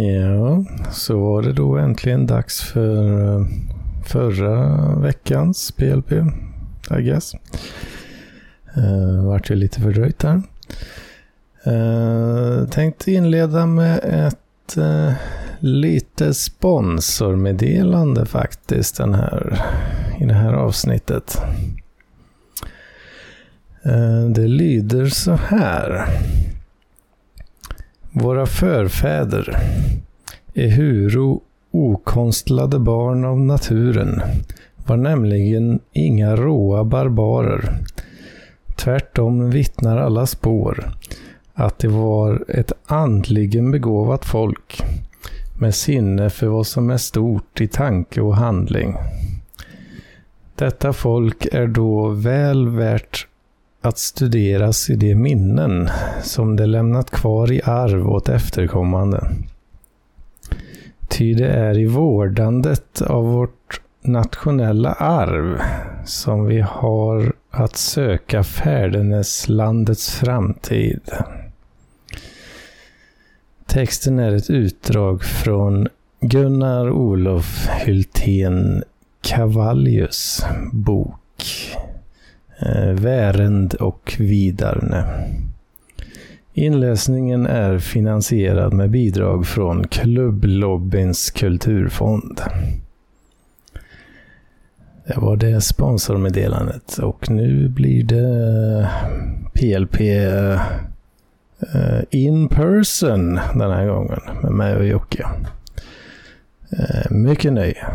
Ja, så var det då äntligen dags för eh, förra veckans PLP, I guess. Uh, vart ju lite fördröjt där. Uh, tänkte inleda med ett uh, lite sponsormeddelande faktiskt den här, i det här avsnittet. Uh, det lyder så här. Våra förfäder, ehuru okonstlade barn av naturen, var nämligen inga råa barbarer. Tvärtom vittnar alla spår att det var ett andligen begåvat folk med sinne för vad som är stort i tanke och handling. Detta folk är då väl värt att studeras i de minnen som de lämnat kvar i arv åt efterkommande. Ty det är i vårdandet av vårt nationella arv som vi har att söka färdeneslandets framtid. Texten är ett utdrag från Gunnar Olof Hultén Cavallius bok eh, Värend och Vidarne. Inläsningen är finansierad med bidrag från Klubblobbyns kulturfond. Det var det sponsormeddelandet och nu blir det PLP eh, in person den här gången med mig och Jocke. Eh, mycket nöje.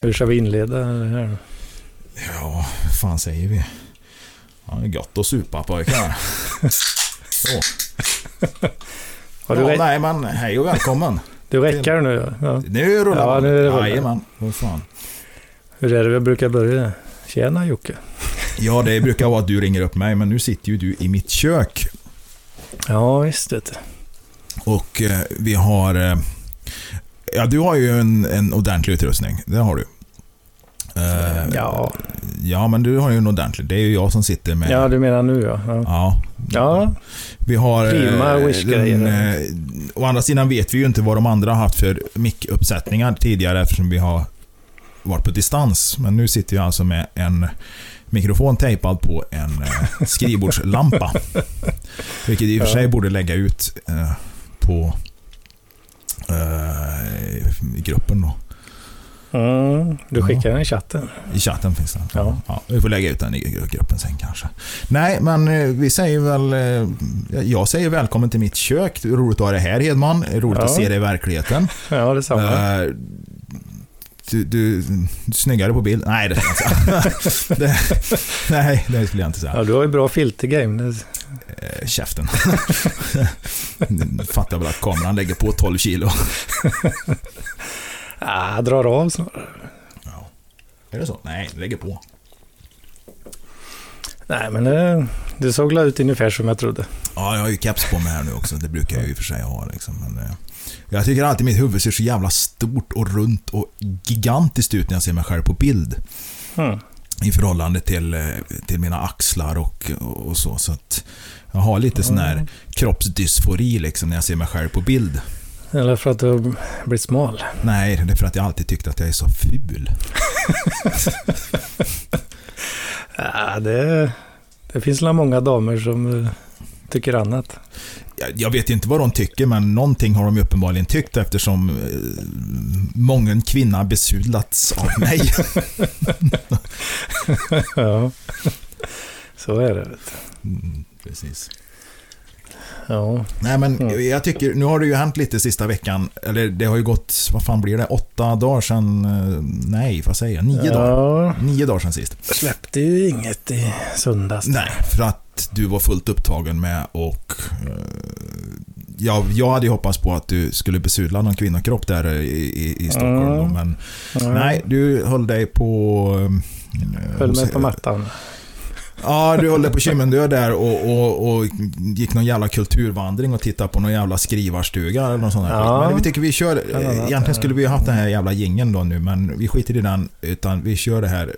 Hur ska vi inleda det här? Ja, fan säger vi? Ja, det är gott att supa pojkar. Så. Har du ja, nej men hej och välkommen. Du räcker nu? Ja. Nu rullar Ja, man. nu rullar det. Jajamän, vad fan. Hur är det vi brukar börja? Tjena Jocke. Ja, det brukar vara att du ringer upp mig, men nu sitter ju du i mitt kök. Ja, visst du. Och eh, vi har... Eh, ja, du har ju en, en ordentlig utrustning. Det har du. Eh, Ja. ja, men du har ju en ordentlig. Det är ju jag som sitter med... ja, du menar nu ja. Ja, Ja. ja. Vi har... Prima eh, Wish-grejer. den, eh, Å andra sidan vet vi ju inte vad de andra har haft för mickuppsättningar tidigare eftersom vi har varit på distans. Men nu sitter jag alltså med en mikrofon tejpad på en skrivbordslampa. Vilket i och för sig borde lägga ut på gruppen då. Mm, du skickar den i chatten. I chatten finns den. Ja. vi får lägga ut den i gruppen sen kanske. Nej, men eh, vi säger väl... eh, Jag säger välkommen till mitt kök. Roligt att ha dig här Hedman. Roligt Ja. att se dig i verkligheten. Ja, detsamma. Eh, Du, du, du snyggare på bild. Nej, det ska jag inte säga. Nej, det skulle jag inte säga. Ja, du har ju bra filtergame. Eh, käften. Fattar väl att kameran lägger på 12 kilo. Ah, drar av snarare. Ja. Är det så? Nej, lägger på. Nej, men det, det såg ut ungefär som jag trodde. Ja, jag har ju keps på mig här nu också. Det brukar jag ju för sig ha. Liksom. Men, eh, jag tycker alltid mitt huvud ser så jävla stort och runt och gigantiskt ut när jag ser mig själv på bild. Mm. I förhållande till, eh, till mina axlar och, och så. så att jag har lite sån här kroppsdysfori liksom när jag ser mig själv på bild. Eller för att du har blivit smal. Nej, det är för att jag alltid tyckt att jag är så ful. Ja, det, det finns väl många damer som eh, tycker annat. Jag, vet inte vad de tycker, men någonting har de uppenbarligen tyckt eftersom eh, mången kvinna besudlats av mig. ja, så är det. Mm, precis. Ja, Nej, men jag tycker, nu har det ju hänt lite sista veckan. Eller det har ju gått, vad fan blir det, åtta dagar sedan, eh, nej, vad säger jag, nio dagar. ja, Nio dagar sedan sist. jag släppte ju inget i söndags. Nej, för att du var fullt upptagen med och eh, ja, jag hade ju hoppats på att du skulle besudla någon kvinnokropp där i, i, i Stockholm. Mm. Men Ja, nej, du höll dig på... eh, Höll mig på mattan. Ja, du håller på Kymmendö där och, och, och gick någon jävla kulturvandring och tittade på någon jävla skrivarstuga eller något sånt där. Ja. Men vi tycker vi kör... Egentligen skulle vi ju haft den här jävla gingen då nu, men vi skiter i den. Utan vi kör det här...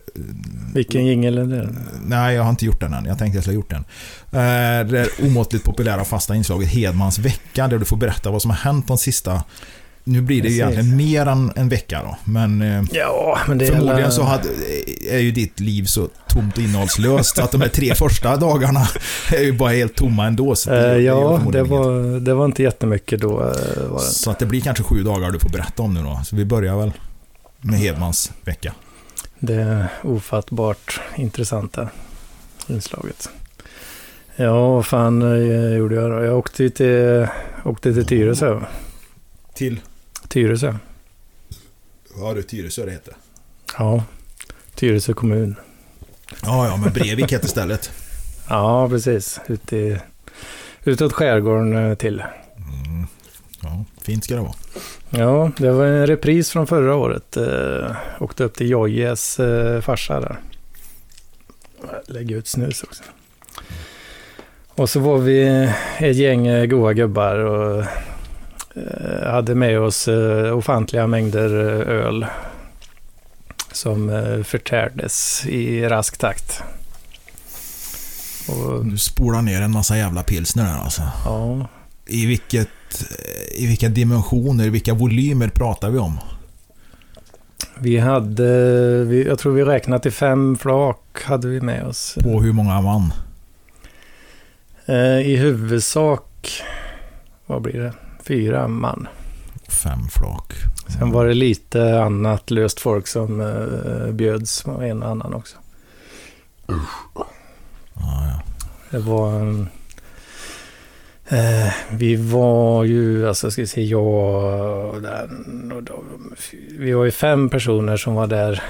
Vilken jingel är det? Nej, jag har inte gjort den än. Jag tänkte jag skulle ha gjort den. Eh, Det omåttligt populära fasta inslaget Hedmans vecka, där du får berätta vad som har hänt de sista... Nu blir det ju egentligen mer än en vecka då, men... eh, Ja, men är Förmodligen hela- så hade, är ju ditt liv så tomt och innehållslöst att de här tre första dagarna är ju bara helt tomma ändå. Så det, är ju ja, det inget. var, det var inte jättemycket då. eh, Var det. Så att det blir kanske sju dagar du får berätta om nu då. Så vi börjar väl med Hedmans vecka. det ofattbart intressanta inslaget. Ja, vad fan gjorde jag då? Jag åkte till, åkte till Tyresö. Till? Tyresö. Ja du, Tyresö det heter. Ja, Tyresö kommun. Ja, ja, men Brevik heter stället. Ja, precis. Ute i, utåt skärgården eh, till. Mm. Ja, fint ska det vara. Ja, det var en repris från förra året. Eh, åkte upp till Jojjes eh, farsa där. Lägger ut snus också. Och så var vi ett gäng eh, goa gubbar och hade med oss eh, ofantliga mängder eh, öl. Som eh, förtärdes i rask takt. Och, Du spolar ner en massa jävla pilsner där alltså. ja, I vilket... I vilka dimensioner, i vilka volymer pratar vi om? vi hade, jag tror vi räknade till fem flak hade vi med oss. På hur många man? Eh, I huvudsak, vad blir det? Fyra man. Fem flak. Sen var det lite annat löst folk som eh, bjöds, och en och annan också. Ja, ja. Det var... Eh, vi var ju, alltså ska vi se, jag och den och de, Vi var ju fem personer som var där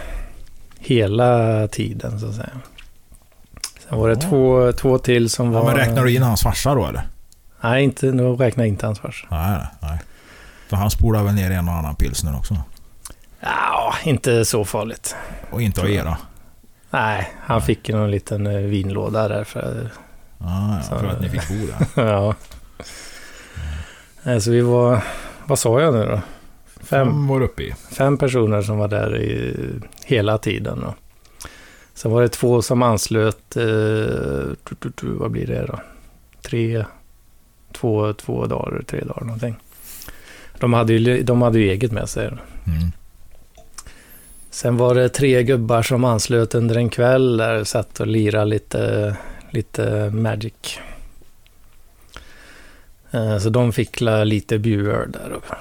hela tiden så att säga. Sen var det Ja. två, två till som Ja, var... men räknar du in hans farsa då eller? Nej, inte, nu räknar jag inte hans farsa. Nej, nej, nej. För han spolar väl ner en och annan pilsner också? Ja, inte så farligt. Och inte av era? Nej, han fick ju någon liten eh, vinlåda där för... Ah, ja, Så- för att ni fick bo där. ja. Eh, Så vi var... Vad sa jag nu då? Fem, Fem var uppe i. fem personer som var där i, hela tiden. Då. Sen var det två som anslöt... Eh, vad blir det då? Tre... Två, två dagar, tre dagar någonting. De hade ju, de hade ju eget med sig. Mm. Sen var det tre gubbar som anslöt under en kväll där satt och lirade lite, lite Magic. Eh, Så de fick lite bjuöl där uppe.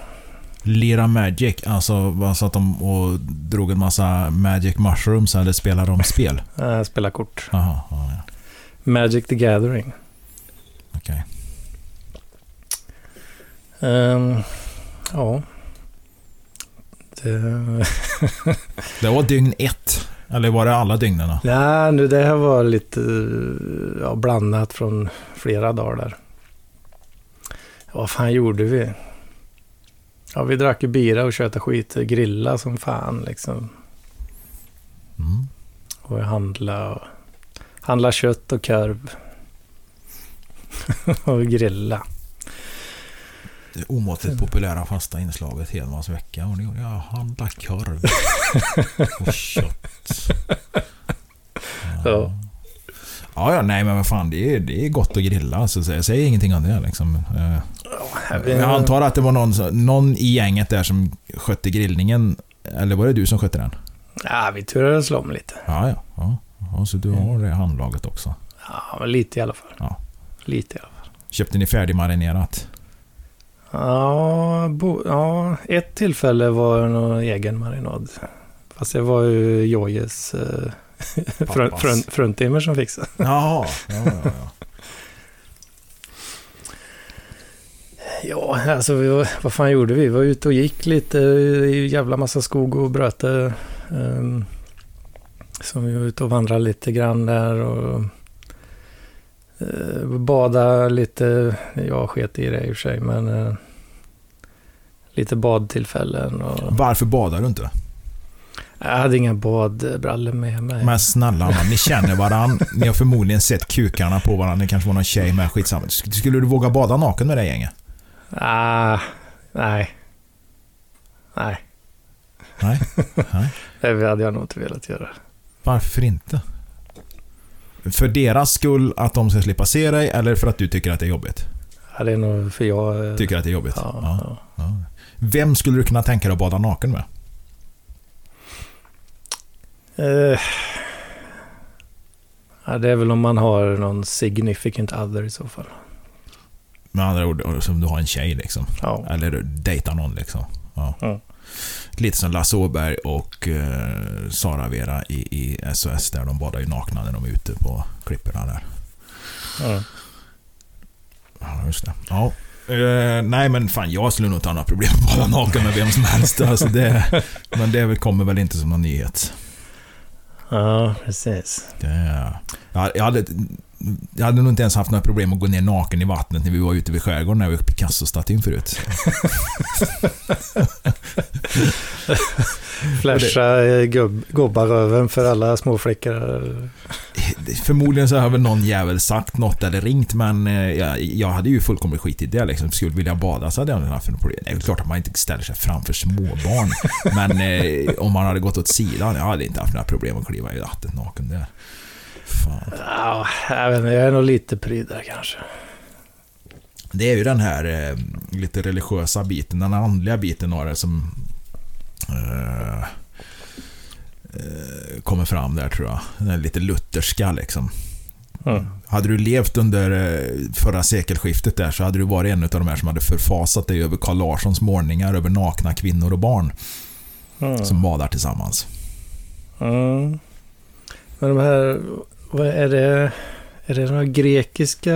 Lira Magic, alltså vad satt de och drog en massa Magic Mushrooms eller spelade de spel? Eh, Spela kort. Jaha, ja, ja. Magic the Gathering. okej. Ehm, ja. Det, Det var dygn ett. Eller var det alla dygnen? nej, nu det här var lite ja, blandat från flera dagar. Vad fan gjorde vi? Ja, vi drack ju bira och köta skit, grilla som fan liksom. Mm. Och handla, och, handla kött och korv. och grilla. Det omåttligt populära fasta inslaget Hedmans vecka. Och det gjorde jag. Handla korv. och kött. Ja. Ja, ja, nej men vad fan. Det är, det är gott att grilla. Så jag säger ingenting om det liksom. Eh, Jag antar att det var någon, någon i gänget där som skötte grillningen. Eller var det du som skötte den? Ja, vi turades om lite. Ja, ja. ja. ja så du har det handlaget också. Ja, lite i alla fall. Ja. Lite i alla fall. Köpte ni färdigmarinerat? Ja, bo, ja, ett tillfälle var det någon egen marinad. Fast det var ju Jojes eh, frun, frun, fruntimmer som fixade. Jaha. Ja, ja, ja. Ja, alltså vi vad fan gjorde vi? Vi var ute och gick lite i jävla massa skog och bröte. Um, så vi var ute och vandrade lite grann där och bada lite. Jag sket i det i och för sig, men eh, lite badtillfällen. Och, Varför badar du inte? Jag hade inga badbrallor med mig. Men snälla man, ni känner varandra. Ni har förmodligen sett kukarna på varandra. Det kanske var någon tjej med. Skitsamma. Skulle du våga bada naken med det gänget? Ah, nej. Nej. Nej? Nej. Det hade jag nog inte velat göra. Varför inte? För deras skull, att de ska slippa se dig, eller för att du tycker att det är jobbigt? Ja, det är nog för jag... eh, Tycker att det är jobbigt? Ja, Ja. ja. Vem skulle du kunna tänka dig att bada naken med? Eh, ja, det är väl om man har någon significant other i så fall. Med andra ord, som du har en tjej liksom. Ja. Eller dejtar någon liksom. Ja. Ja. Lite som Lasse Åberg och eh, Sara Vera i, i SOS där de badar ju nakna när de är ute på klipporna där. Ja. Ja, just det. Ja. Eh, nej men fan, jag skulle nog inte ha några problem med att bada naken med vem som helst. Alltså det, men det kommer väl inte som någon nyhet. ja, precis. Det, jag, hade, jag hade nog inte ens haft några problem att gå ner naken i vattnet när vi var ute vid skärgården när vi uppe i Picasso-statyn förut. Flasha gubb, gubbaröven för alla småflickor. Förmodligen så har väl någon jävel sagt något eller ringt men eh, jag, jag hade ju fullkomligt skit i det liksom. Skulle vilja bada så hade jag inte haft något problem. Det är klart att man inte ställer sig framför småbarn. men eh, om man hade gått åt sidan, jag hade inte haft några problem att kliva i vattnet naken. Det, fan. Ja, jag vet inte, jag är nog lite pryd där kanske. Det är ju den här eh, lite religiösa biten, den andliga biten av det som eh, eh, kommer fram där tror jag. Den är lite lutherska liksom. Mm. Hade du levt under eh, förra sekelskiftet där så hade du varit en av de här som hade förfasat dig över Carl Larssons målningar över nakna kvinnor och barn Mm. som badar tillsammans. Mm. Men de här, vad är det? Är det några grekiska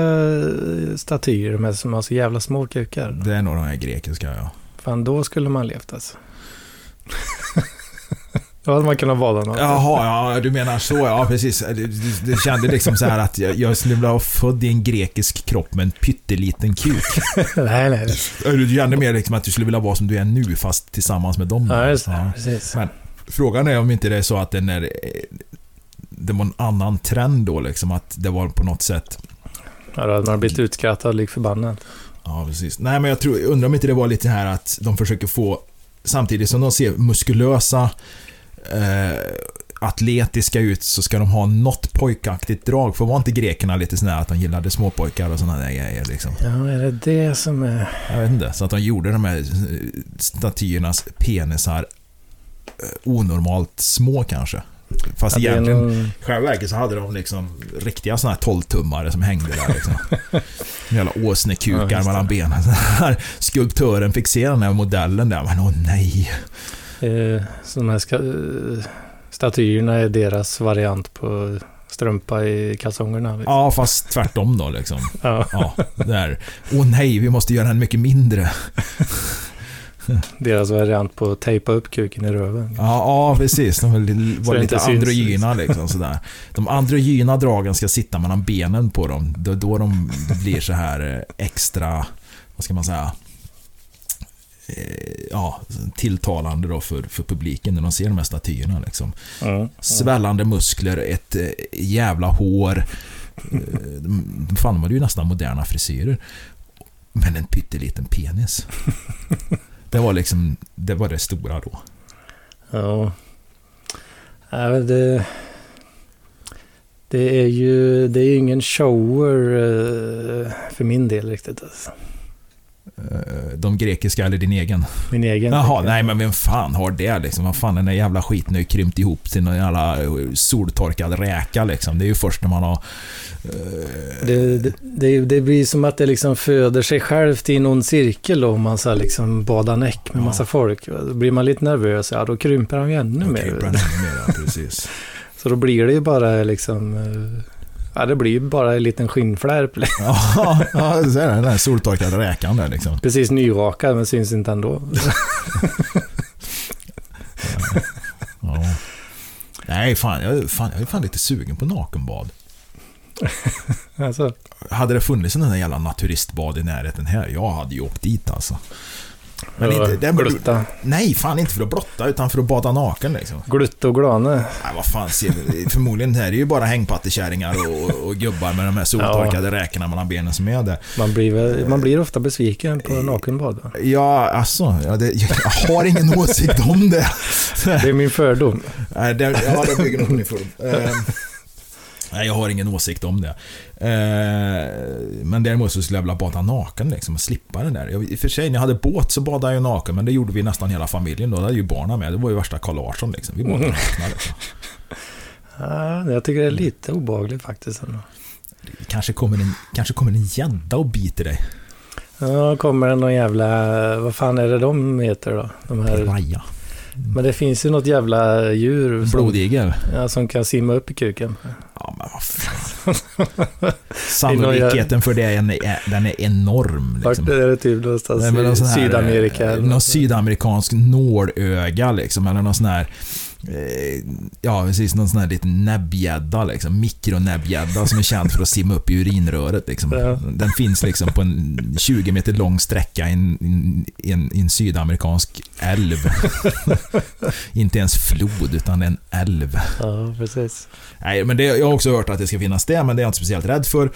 statyer här som har så jävla små kukar? Det är nog de här grekiska ja. Fan, då skulle man levt alltså. Då hade man kunnat bada något. Jaha, ja du menar så ja, precis. Du kände liksom så här att jag, jag skulle vilja vara född i en grekisk kropp med en pytteliten kuk. nej, nej. Du kände mer liksom att du skulle vilja vara som du är nu fast tillsammans med dem. Ja, just det. Ja. Precis. Men frågan är om inte det är så att den är... Det var en annan trend då liksom, att det var på något sätt... Ja, då hade man blivit utskrattad lik förbannad. Ja, precis. Nej, men jag tror, undrar om inte det var lite här att de försöker få... Samtidigt som de ser muskulösa, eh, atletiska ut, så ska de ha något pojkaktigt drag. För var inte grekerna lite sådär att de gillade småpojkar och sådana där grejer liksom? Ja, är det det som är... Jag vet inte. Så att de gjorde de här statyernas penisar eh, onormalt små kanske. Fast Ja, egentligen, nog- i själva verket så hade de liksom riktiga sådana här 12-tummare som hängde där liksom. Jävla Ja, åsnekukar det. mellan benen. Här, Skulptören fick se den här modellen där, men åh nej. Eh, så de här ska, eh, statyerna är deras variant på strumpa i kalsongerna. Liksom. Ja, fast tvärtom då liksom. Ja, Ja, där. Åh nej, vi måste göra den mycket mindre. deras variant på att tejpa upp kuken i röven. Ja, ja precis. De var lite, var lite androgyna liksom sådär. De androgyna dragen ska sitta mellan benen på dem. Då, då de blir så här eh, extra, vad ska man säga, eh, ja, tilltalande då för, för publiken när de ser de här statyerna liksom. Mm. Svällande muskler, ett eh, jävla hår. Fan, de hade ju nästan moderna frisyrer. Men en pytteliten penis. Det var liksom, det var det stora då. Ja. Ja, det, det är ju det är ju ingen shower eh, för min del riktigt. Alltså. Eh, De grekiska eller din egen? Min egen. Jaha, nej men vem fan har det liksom? Vad fan, den där jävla skiten har ju krympt ihop till någon jävla eh, soltorkad räka liksom. Det är ju först när man har... eh, Det, det, det, det blir som att det liksom föder sig självt i någon cirkel då, om man så liksom badar näck med Ja. massa folk. Då blir man lite nervös, ja då krymper han ju ännu då mer. kryper den ännu mer, precis. Så då blir det ju bara liksom, eh, ja det blir ju bara en liten skinnflärp. Ja, ja, så är det. Den där soltorkade räkan där liksom. Precis nyrakad men syns inte ändå. Ja. Nej, fan jag, fan, jag är fan lite sugen på nakenbad. Alltså, Hade det funnits en jävla naturistbad i närheten här, jag hade ju åkt dit alltså. Men inte, det, Glutta. nej, fan inte för att blotta utan för att bada naken liksom. Glutt och glane. Nej, vad fan? Förmodligen här är det ju bara hängpattekärringar och, och gubbar med de här soltorkade räkorna mellan benen som är där. Man blir, väl- man blir ofta besviken på nakenbad. va? Ja, alltså. Ja, det, jag har ingen åsikt om det. Det är min fördom. Nej, det, ja, det bygger nog på din fördom. Nej, jag har ingen åsikt om det. Eh, men däremot så skulle jag vilja bada naken liksom, och slippa det där. Jag, I och för sig, när jag hade båt så badade jag naken, men det gjorde vi nästan hela familjen. Då hade ju barnen med. Det var ju värsta Carl Larsson liksom. Vi badade nakna. Liksom. Ja, jag tycker det är lite obehagligt faktiskt. ändå. Det Kanske kommer en, kanske kommer en gädda och biter dig. Ja, kommer det någon jävla... Vad fan är det de heter då? De här, Raja. Men det finns ju något jävla djur som, Blodigel. ja, som kan simma upp i kuken. Ja, men vad fan. Sannolikheten för det är, en, den är enorm. Vart Liksom. är det typ någonstans Nej, men någon i Sydamerika? eh, Någon något. sydamerikansk nålöga liksom, eller någon sån här Ja, precis. Någon sån här liten näbbgädda liksom. Mikronäbbgädda som är känd för att simma upp i urinröret liksom. Ja. Den finns liksom på en 20 meter lång sträcka i en, i en, i en sydamerikansk älv. Inte ens flod, utan en älv. Ja, precis. Nej, men det, jag har också hört att det ska finnas det, men det är jag inte speciellt rädd för.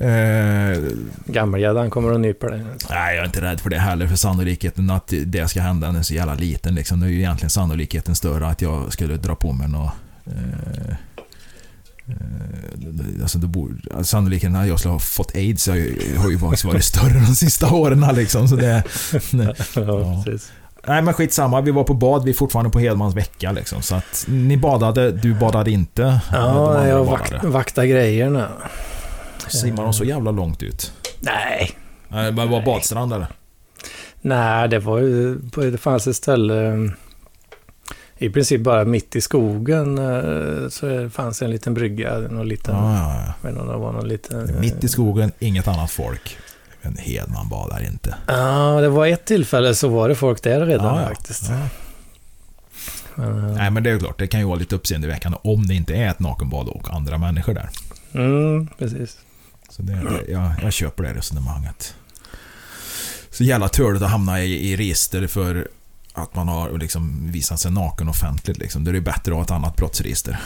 Eh, Gammelgäddan kommer och nyper dig. Nej, jag är inte rädd för det heller, för sannolikheten att det ska hända är så jävla liten. Liksom. Nu är ju egentligen sannolikheten större att jag skulle dra på mig något... Eh, eh, alltså borde, alltså sannolikheten att jag skulle ha fått aids har ju, har ju faktiskt varit större de sista åren. Liksom, så det, Ja, Ja. precis. nej men skitsamma, vi var på bad, vi är fortfarande på Hedmans vecka. Liksom, så att ni badade, du badade inte. Ja, jag vak vaktar grejerna. Simmar de så jävla långt ut? Nej, Nej, det var badstrand eller? nej, det var ju... Det fanns ett ställe... eh, I princip bara mitt i skogen eh, så det fanns en liten brygga. Någon liten, Ja, ja, ja. inte om det var någon liten... Mitt i skogen, inget annat folk. Men Hedman badar inte. Ja, det var ett tillfälle så var det folk där redan Ja, ja. faktiskt. Ja. Men, eh, Nej, men det är klart, det kan ju vara lite uppseendeväckande om det inte är ett nakenbad och andra människor där. Mm, precis. Så det, det, jag, jag köper det resonemanget. Så jävla törligt att hamna i, i register för att man har liksom visat sig naken offentligt. Liksom. Då är det bättre att ha ett annat brottsregister.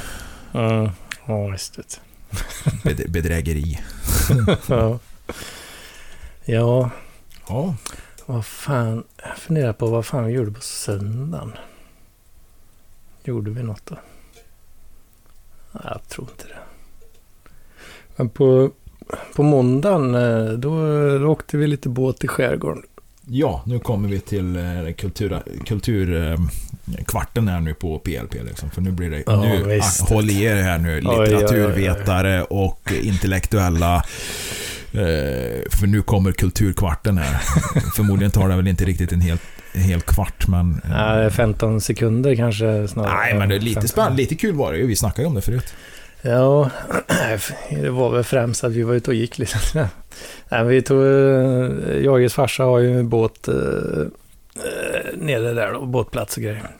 Mm. Ja, visst. Bed, bedrägeri. ja. ja, Ja. vad fan. Jag funderar på vad fan vi gjorde på söndagen. Gjorde vi något då? Nej, Jag tror inte det. Men på, på måndagen eh, då, då åkte vi lite båt i skärgården. Ja, nu kommer vi till eh, kultur, kulturkvarten här nu på PLP. Liksom. För nu blir det... Ja, nu, visst. håll i er här nu, Oj, oj, oj, oj. litteraturvetare och intellektuella. Eh, för nu kommer kulturkvarten här. Förmodligen tar det väl inte riktigt en hel, en hel kvart, men... eh, Nej, 15 sekunder kanske snarare. Nej, men det är lite 15. spännande. Lite kul var det ju. Vi snackade ju om det förut. Ja, det var väl främst att vi var ute och gick lite. Nej, vi tog, eh, Jages farsa har ju en båt eh, eh, nere där då, båtplats och grejer.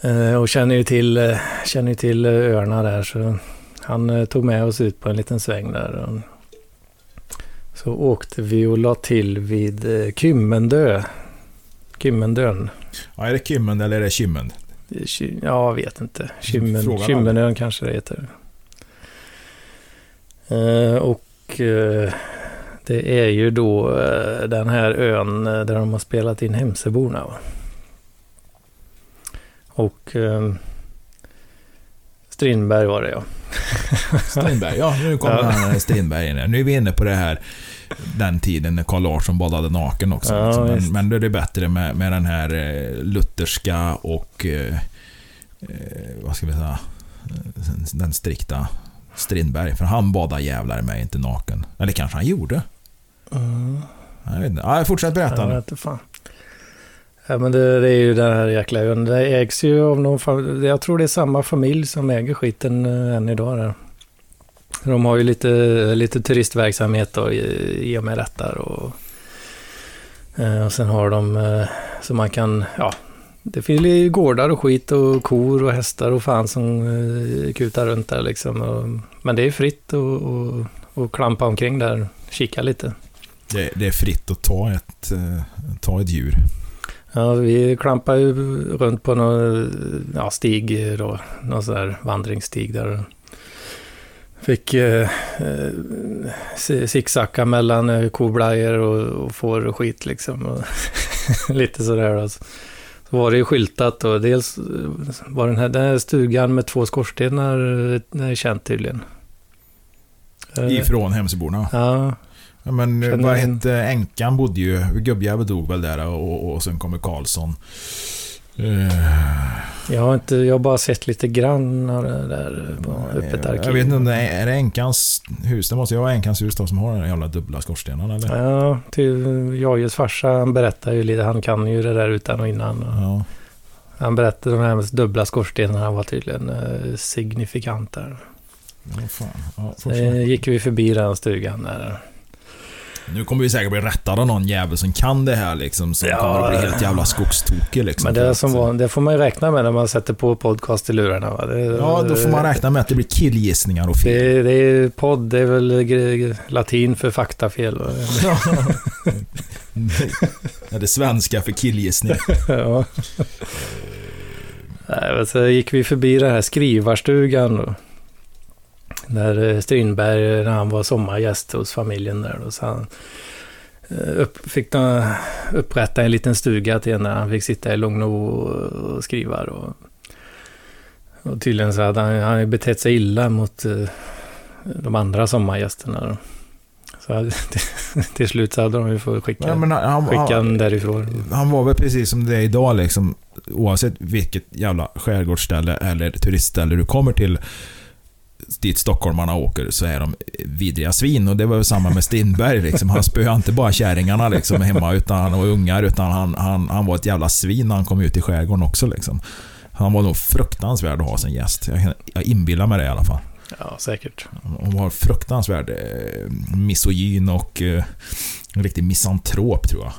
Eh, och känner ju till, eh, känner ju till öarna där så han eh, tog med oss ut på en liten sväng där. Och, så åkte vi och la till vid eh, Kymmendö. Kymmendön. Ja, är det Kymmend eller är det Kymmend? Ja, jag vet inte. Kymmen, Kymmenön kanske det heter. Eh, och eh, det är ju då eh, den här ön där de har spelat in Hemsöborna. Och eh, Strindberg var det ja. Strindberg. Ja, nu kommer Ja. han Strindberg in. Nu är vi inne på det här den tiden när Carl Larsson badade naken också. Ja, visst. men, men då är det bättre med, med den här eh, lutherska och eh, eh, vad ska vi säga den, den strikta Strindberg. För han badade jävlar med inte naken. Eller kanske han gjorde. Mm. Jag vet inte. Ja, fortsätt berätta Jag vet inte fan. Ja, men det, det är ju den här jäkla ön. Det ägs ju av någon familj. Jag tror det är samma familj som äger skiten eh, än idag. Där. De har ju lite, lite turistverksamhet då, i, i och med detta. Och, eh, och sen har de eh, så man kan, ja, det finns ju gårdar och skit och kor och hästar och fan som eh, kutar runt där liksom. Och, men det är fritt att och, och klampa omkring där, kika lite. Det, det är fritt att ta ett, ta ett djur. Ja, vi klampade ju runt på någon ja, stig då. Någon sån där vandringsstig där. Fick eh, eh, zigzacka mellan eh, koblajor och, och får och skit liksom. Och lite sådär då. Så var det ju skyltat och dels var den här, den här stugan med två skorstenar, är känt tydligen. Eh, Ifrån Hemsöborna. Ja, Ja, men eh, Känner vad hette änkan bodde ju, gubbjävel dog väl där och, och sen kommer Karlsson. Eh, jag har inte, jag har bara sett lite grann av det där på öppet arkiv. jag vet inte om det är, är det änkans hus? Det måste ju vara änkans hus då som har den där jävla dubbla skorstenarna eller? Ja, till Jojjes farsa, han berättar ju lite, han kan ju det där utan och innan. Ja. Han berättade de här med dubbla skorstenarna var tydligen eh, signifikant där. Ja, fan. Ja, fortsätt. eh, gick vi förbi den stugan där. Nu kommer vi säkert bli rättade av någon jävel som kan det här liksom. Som Ja. kommer att bli helt jävla skogstokig liksom. Men det, att- som var, det får man ju räkna med när man sätter på podcast i lurarna. Va? Det, Ja, då får man räkna med att det blir killgissningar och fel. Det, det är podd, det är väl latin för faktafel. va? Ja, det svenska för killgissning. ja. Nej, så gick vi förbi den här skrivarstugan. Då. Där eh, Strindberg, när han var sommargäst hos familjen där. Då, så han eh, upp, fick de upprätta en liten stuga till när han fick sitta i lugn och skriva. Då. Och tydligen så hade han, han betett sig illa mot eh, de andra sommargästerna. Då. Så till slut så hade de ju fått skicka, Ja, men han, skicka han, därifrån. han var väl precis som det är idag liksom. Oavsett vilket jävla skärgårdsställe eller turistställe du kommer till dit stockholmarna åker så är de vidriga svin och det var ju samma med Strindberg liksom. Han spöade inte bara kärringarna liksom hemma utan, och ungar utan han, han, han var ett jävla svin när han kom ut i skärgården också liksom. Han var nog fruktansvärd att ha som gäst. Jag, jag inbillar mig det i alla fall. Ja, säkert. Hon var fruktansvärd eh, misogyn och eh, en riktig misantrop tror jag.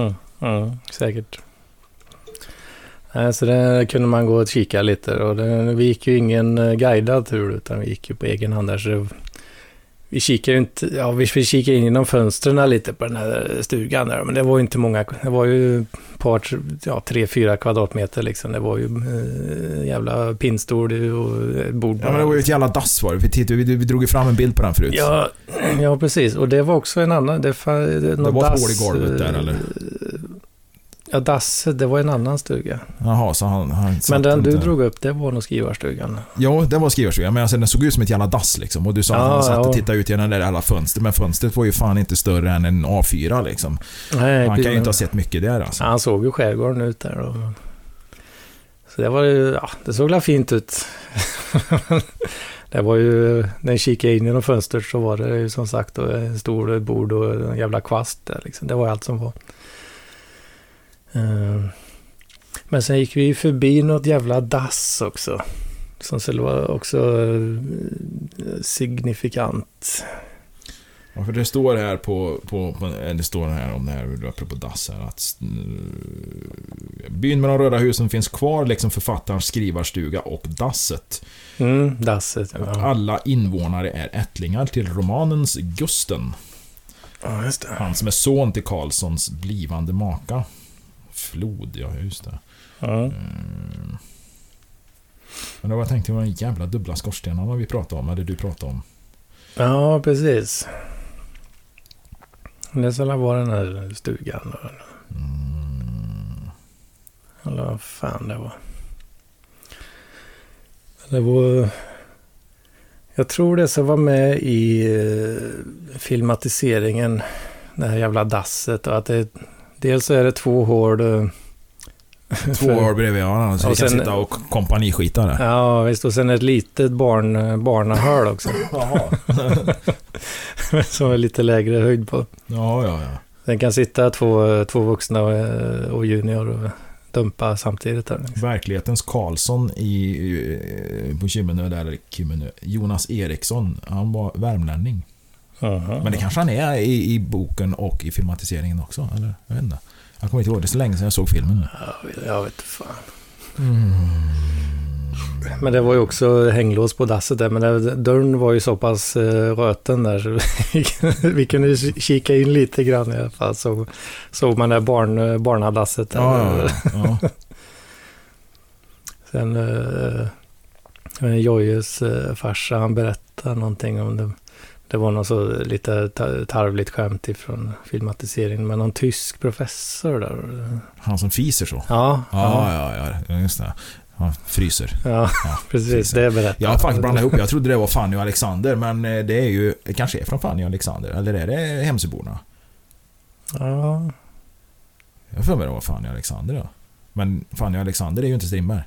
Mm, mm, säkert. Så det kunde man gå och kika lite. Och det, vi gick ju ingen eh, guidad tur utan vi gick ju på egen hand där. Så det, vi kikade inte, ja vi, vi kikade in genom fönstren lite på den här stugan där. Men det var ju inte många, det var ju par, ja tre, fyra kvadratmeter liksom. Det var ju eh, jävla pinnstol och bord Ja men det var ju ett jävla dass var det. Vi, tittade, vi, vi drog ju fram en bild på den förut. Ja, ja, precis. Och det var också en annan... Det, det, det var ett hål i golvet där eh, eller? Ja, dasset, det var en annan stuga. Jaha, så han... han Men den du drog upp, det var nog skrivarstugan. Jo, det var skrivarstugan. Men alltså, den såg ut som ett jävla dass liksom. Och du sa att Ja, han satt och ja. tittade ut genom det där jävla fönstret. Men fönstret var ju fan inte större än en A4 liksom. Nej, Han kan ju inte ha sett mycket där alltså. Han såg ju skärgården ut där då. Så det var ju, ja, det såg väl fint ut. det var ju, när jag kikade in genom fönstret så var det ju som sagt en stor bord och en jävla kvast där liksom. Det var allt som var. Eh, Men sen gick vi förbi något jävla dass också. Som skulle vara också eh, signifikant. Ja, för det står här på, på, på det står här om det här, apropå dass här, att eh, byn med de röda husen finns kvar, liksom författarens skrivarstuga och dasset. Mm, dasset. Ja. Alla invånare är ättlingar till romanens Gusten. ja, just det. Han som är son till Karlssons blivande maka. Flod, ja just det. Ja. Mm. Men då var jag tänkte, det var en jävla dubbla skorstenarna vi pratade om, eller du pratade om. Ja, precis. Det skulle vara den här stugan. Mm. Eller vad fan det var. Det var... Jag tror det som var med i eh, filmatiseringen, det här jävla dasset och att det... Dels är det två hål... eh, Två år bredvid varandra, så vi kan sen- sitta och kompaniskita där. Ja, visst. Och sen ett litet barn, barnahål också. Som är lite lägre höjd på. Ja, ja, ja. Sen kan sitta två, två vuxna och, eh, och junior och dumpa samtidigt. Där. liksom. Verklighetens Karlsson i, eh, på Kymmenö, där, Kymmenö, Jonas Eriksson, han var värmlänning. Men det kanske han är i, i boken och i filmatiseringen också, eller? Jag vet inte. Jag kommer inte ihåg, det är så länge sedan jag såg filmen nu. Jag vet inte fan. Men det var ju också hänglås på dasset där. Men det, dörren var ju så pass uh, röten där. Så vi, vi kunde kika in lite grann i alla fall. Så såg man det barn, barnadasset. Där. Ja, ja, ja. Sen uh, Jojes uh, farsa, han berättade någonting om det. Det var något så lite tarvligt skämt ifrån filmatiseringen med någon tysk professor där. Han som fiser så? Ja. Ja, ja, ja, just det. Han fryser. Ja, ja precis. Fryser. Det berättar Jag har faktiskt blandat ihop. Jag trodde det var Fanny och Alexander, men eh, det är ju... Det kanske är från Fanny och Alexander, eller är det Hemsöborna? Ja. Jag har för mig det var Fanny och Alexander, ja. Men Fanny och Alexander är ju inte Strindberg.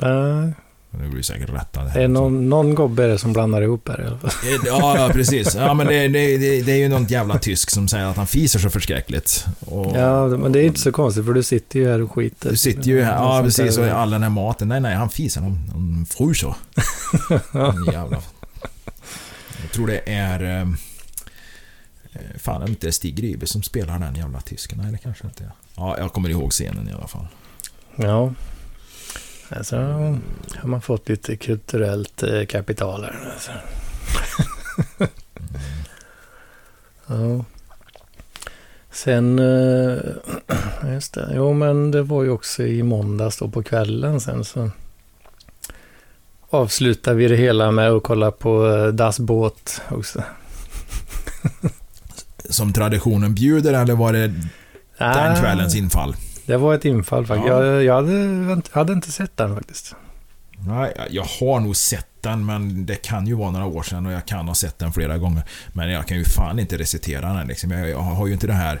Nej. Nu blir säkert rättad. Det är någon, någon gobbe som blandar ihop här. Ja, ja precis. Ja, men det, det, det, det är ju någon jävla tysk som säger att han fiser så förskräckligt. Och, ja, men det är inte så konstigt för du sitter ju här och skiter. Du sitter ju här, ja precis, och all den här maten. Nej, nej, han fiser. Han, han fryser. jävla... Jag tror det är... Eh, fan, inte är Stig Rybe som spelar den jävla tysken. Nej, det kanske inte är. Ja, jag kommer ihåg scenen i alla fall. Ja. Alltså har man fått lite kulturellt eh, kapital här. Ja. Sen, eh, just det, jo men det var ju också i måndags då på kvällen sen så avslutade vi det hela med att kolla på eh, Das Båt också. Som traditionen bjuder eller var det den kvällens infall? Det var ett infall faktiskt. Ja. Jag, jag hade, hade, inte sett den faktiskt. Nej, jag har nog sett den, men det kan ju vara några år sedan och jag kan ha sett den flera gånger. Men jag kan ju fan inte recitera den liksom. Jag, jag har ju inte det här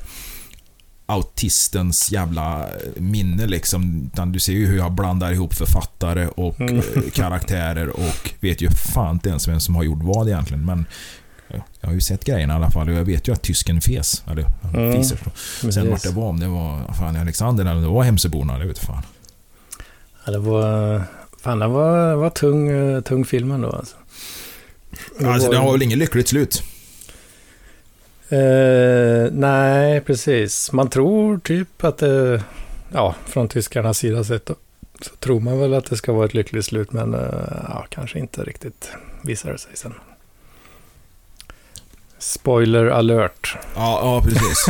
autistens jävla minne liksom. Utan du ser ju hur jag blandar ihop författare och mm. Eh, karaktärer och vet ju fan inte ens vem som har gjort vad egentligen. Men jag har ju sett grejerna i alla fall och jag vet ju att tysken fes. Eller mm. fiser. Sen vart det var, om det var fan Alexander eller om det var Hemsöborna, det vet fan. Ja, det var... Fan, det var, var tung, tung film ändå alltså. Det, alltså, var... det har väl inget lyckligt slut? Uh, nej, precis. Man tror typ att det... Ja, från tyskarnas sida sett då, så tror man väl att det ska vara ett lyckligt slut, men uh, ja, kanske inte riktigt visar det sig sen. Spoiler alert. Ja, ja precis.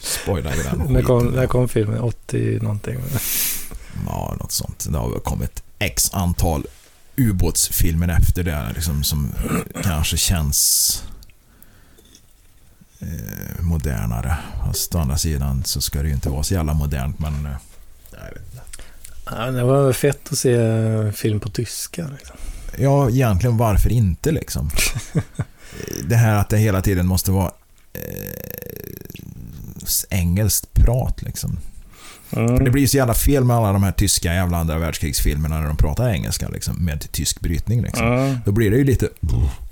Spoilar ju den När kom, när kom filmen? 80 någonting? Ja, något sånt. Det har väl kommit x antal ubåtsfilmer efter det liksom, som kanske känns eh, modernare. Fast å andra sidan så ska det ju inte vara så jävla modernt, men... Eh, jag vet inte. Ja, det var fett att se film på tyska. Liksom. Ja, egentligen varför inte liksom? det här att det hela tiden måste vara eh, engelskt prat liksom. Mm. Det blir ju så jävla fel med alla de här tyska jävla andra världskrigsfilmerna när de pratar engelska liksom, med tysk brytning. Liksom. Mm. Då blir det ju lite...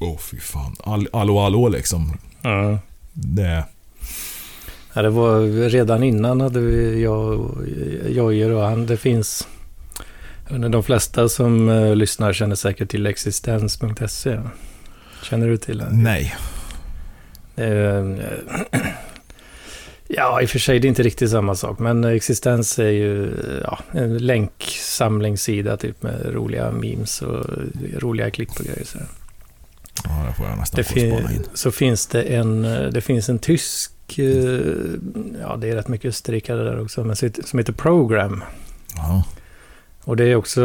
Åh, oh, fy fan. All, allå, allå liksom. Mm. Det... Ja, det var redan innan hade vi, jag, Jojer och han, det finns... De flesta som uh, lyssnar känner säkert till existens.se. Känner du till den? Nej. Uh, ja, i och för sig det är inte riktigt samma sak. Men Existens är ju ja, en länksamlingssida typ med roliga memes och roliga klipp och grejer. Så. Ja, det får jag nästan det fin in. Så finns det en, det finns en tysk, eh, ja det är rätt mycket österrikare där också, men som heter Program. Ja. Och det är också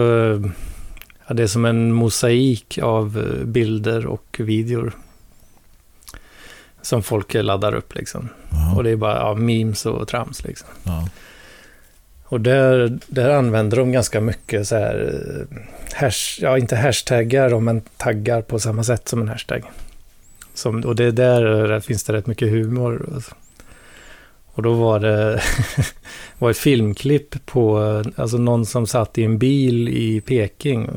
Ja, det är som en mosaik av eh, bilder och videor. Som folk laddar upp liksom. Aha. Och det är bara ja, memes och trams liksom. Ja. Och där, där använder de ganska mycket så här, eh, hash, ja inte hashtaggar men taggar på samma sätt som en hashtag. Som, och det där, där finns det rätt mycket humor. Alltså. Och då var det var ett filmklipp på alltså någon som satt i en bil i Peking.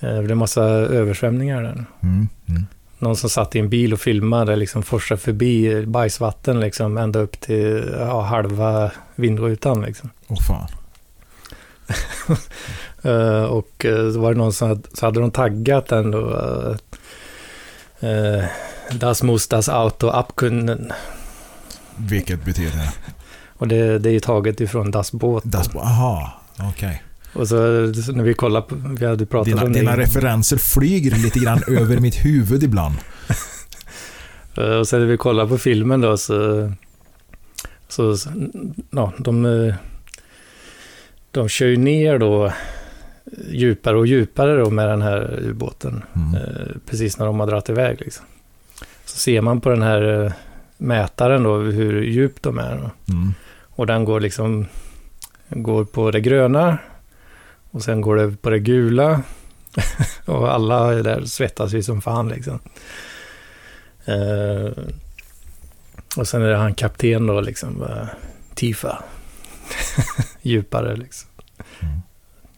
Eh, det är massa översvämningar där. Mm, mm. Någon som satt i en bil och filmade, liksom forsade förbi bajsvatten liksom ända upp till ja, halva vindrutan liksom. Åh fan. uh, och uh, så var det någon som hade, så hade de taggat den då. Uh, das muss das Auto abkunden. Vilket betyder? och det, det är ju taget ifrån Das Båt. Das Båt, aha, okej. Okay. Och så, när vi kollade på, vi hade pratat Dina, om dina referenser flyger lite grann över mitt huvud ibland. Eh, Och sen när vi kollade på filmen då så... Så, ja, de... De kör ju ner då djupare och djupare då med den här ubåten. Mm. eh, Precis när de har dragit iväg liksom. Så ser man på den här eh, mätaren då hur djupt de är. Mm. Och den går liksom... Går på det gröna. Och sen går det på det gula. och alla där svettas ju som fan liksom. Eh, och sen är det han kapten då liksom. Uh, Tifa. Djupare liksom. Mm.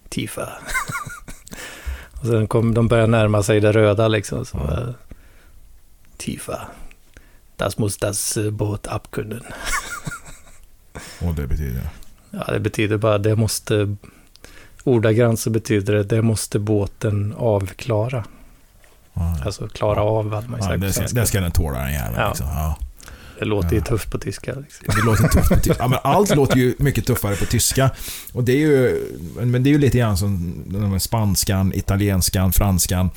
Tifa. och sen kom de börjar närma sig det röda liksom. Så, Ja. eh, Tifa. Das muss das eh, Boot abkunden. Och det betyder? Ja, det betyder bara det måste... Ordagrant så betyder det det måste båten avklara. Ja, ja. Alltså klara av hade man ju Ja, sagt på det, ska, det ska den tåla den jäveln. Ja. Liksom. Ja. Det låter ju Ja. tufft på tyska. Liksom. Det låter tufft på tyska. Ja, men allt låter ju mycket tuffare på tyska. Och det är ju, men det är ju lite grann som spanskan, italienskan, franskan.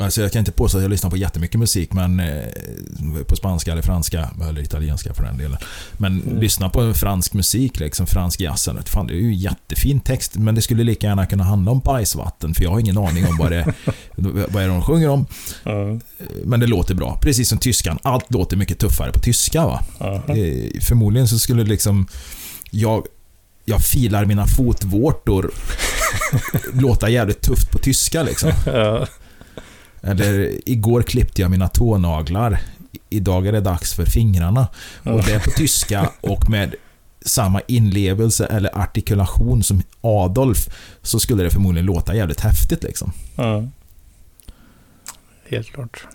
Alltså jag kan inte påstå att jag lyssnar på jättemycket musik, men eh, på spanska eller franska, eller italienska för den delen. Men Mm. lyssna på fransk musik, liksom fransk jazz. Fan, det är ju jättefin text, men det skulle lika gärna kunna handla om bajsvatten, för jag har ingen aning om vad det, vad är det de sjunger om. Mm. Men det låter bra, precis som tyskan. Allt låter mycket tuffare på tyska va. Eh, Förmodligen så skulle liksom jag, jag filar mina fotvårtor låta jävligt tufft på tyska liksom. Ja. Eller igår klippte jag mina tånaglar. Idag är det dags för fingrarna. Och det är på tyska och med samma inlevelse eller artikulation som Adolf så skulle det förmodligen låta jävligt häftigt liksom. Mm. Helt klart.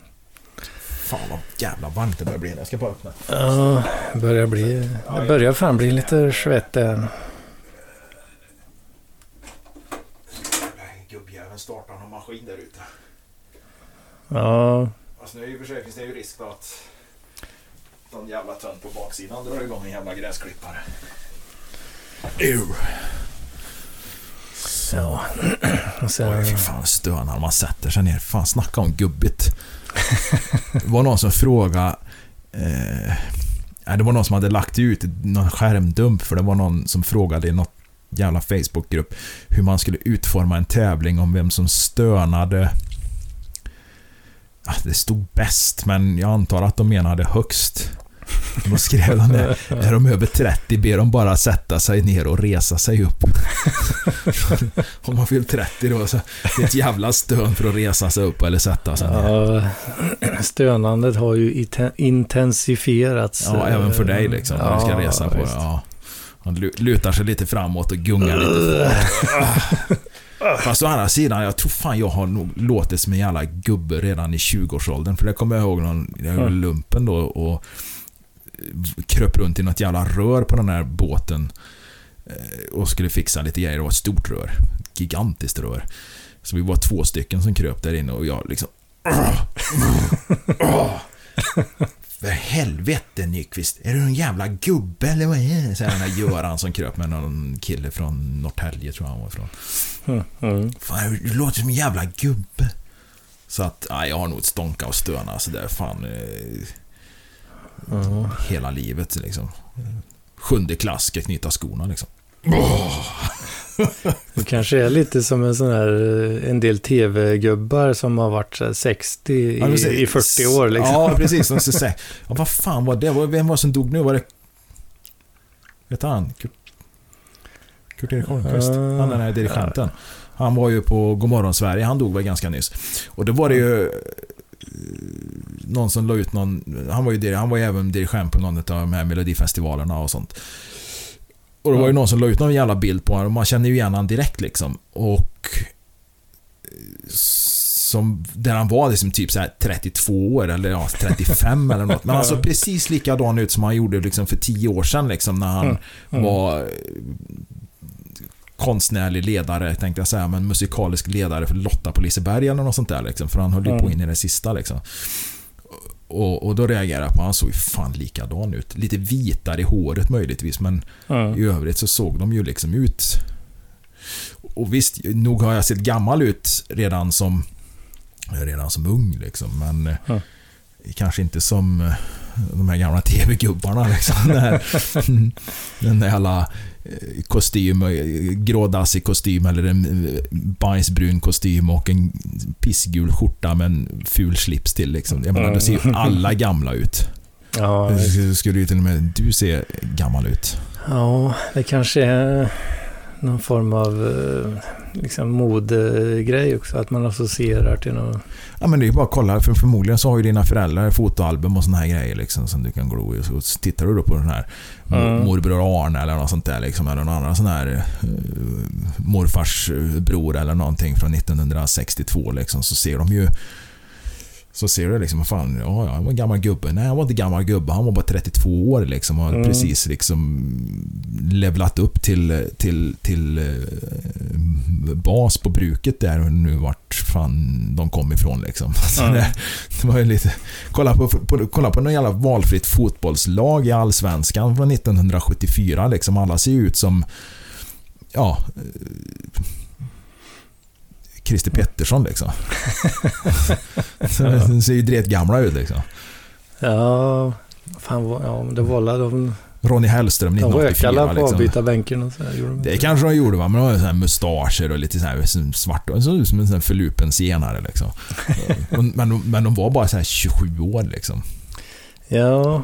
Fan vad jävla varmt det börjar bli. Jag ska bara öppna. Ja, det börjar bli... Det börjar fan bli lite svettig än. Gubbjäveln startar någon maskin där ute. Ja, Alltså nu är ju för sig finns det ju risk då att någon jävla tönt på baksidan drar igång en jävla gräsklippare. Ew. ja. Och sen... Oj, fy fan stönar när man sätter sig ner. Fan, snacka om gubbigt. Det var någon som frågade... Eh, det var någon som hade lagt ut någon skärmdump för det var någon som frågade i något jävla Facebookgrupp hur man skulle utforma en tävling om vem som stönade... Ja, det stod bäst, men jag antar att de menade högst. Då skrev de det. Är de över 30 ber de bara sätta sig ner och resa sig upp. Om man fyllt 30 då så det är ett jävla stön för att resa sig upp eller sätta sig ner. Ja, stönandet har ju intensifierats. Ja, även för dig liksom. När du ska resa på visst. ja. Lu- lutar sig lite framåt och gungar lite. Fast å andra sidan, jag tror fan jag har nog låtit som en jävla gubbe redan i 20-årsåldern. För det kommer jag ihåg någon, jag Mm. lumpen då och kröp runt i något jävla rör på den här båten. eh, Och skulle fixa lite grejer. Det var ett stort rör. Ett gigantiskt rör. Så vi var två stycken som kröp där inne och jag liksom... För helvete Nyqvist, är du en jävla gubbe eller vad är det? Säger den här Göran som kröp med någon kille från Norrtälje tror jag han var ifrån. Mm, mm. Fan, du låter som en jävla gubbe. Så att, nej, jag har nog stånka och stöna så där fan eh, Ja. hela livet liksom. Sjunde klass ska knyta skorna liksom. Du kanske är lite som en sån här, eh, en del tv-gubbar som har varit så här 60 i, Ja, precis. i 40 år liksom. Ja, precis. De säga, ja, vad fan var det? Vem var det som dog nu? Var det... Vet han? Kurt, Kurt-Erik Holmqvist? Ah, han den här dirigenten. Han var ju på Godmorgon Sverige. Han dog väl ganska nyss. Och då var det ju... eh, Någon som la ut någon... Han var ju, han var ju även dirigent på någon av de här melodifestivalerna och sånt. Och det var ju någon som la ut någon jävla bild på honom och man känner ju igen honom direkt liksom. Och... eh, Som, där han var liksom typ så här 32 år eller ja, 35 eller något. Men han såg precis likadan ut som han gjorde liksom för 10 år sedan liksom när han Mm, mm. var eh, konstnärlig ledare, tänkte jag säga, men musikalisk ledare för Lotta på Liseberg eller något sånt där liksom. För han höll ju på Mm. in i det sista liksom. Och, och då reagerade jag på han såg ju fan likadan ut. Lite vitare i håret möjligtvis, men Mm. i övrigt så såg de ju liksom ut... och visst, nog har jag sett gammal ut redan som redan som ung liksom. Men Mm. kanske inte som eh, de här gamla TV-gubbarna liksom. Den, den där jävla kostym, eh, grådassig kostym eller en eh, bajsbrun kostym och en pissgul skjorta med en ful slips till liksom. Jag menar, då ser ju alla gamla ut. Ja, Det skulle ju till och med du se gammal ut. ja, det kanske är någon form av eh, liksom modegrej också. Att man associerar till något. Ja men det är ju bara att kolla, för förmodligen så har ju dina föräldrar fotoalbum och såna här grejer liksom som du kan glo i. Så tittar du då på den här Mm. morbror Arne eller något sånt där liksom, eller någon annan sån här uh, morfars eh, bror eller någonting från 1962 liksom, så ser de ju så ser du liksom, vad fan, ja, han var en gammal gubbe. Nej, han var inte gammal gubbe. Han var bara 32 år liksom och Mm. precis liksom levlat upp till, till, till eh, bas på bruket där och nu vart fan de kom ifrån liksom. Mm. det, det var ju lite... Kolla på, på, kolla på någon jävla valfritt fotbollslag i Allsvenskan från 1974 liksom. Alla ser ju ut som... Ja... Christer Pettersson liksom. De ser ju dretgamla ut liksom. Ja, fan, ja, det var de, Ronny Hellström de rökade 1984 på liksom. avbytarbänken och så de Det kanske de gjorde va, men de har ju mustascher och lite så här svart och såg ut som en sån förlupen senare liksom. Men, men, de- men de var bara så här 27 år liksom. Ja,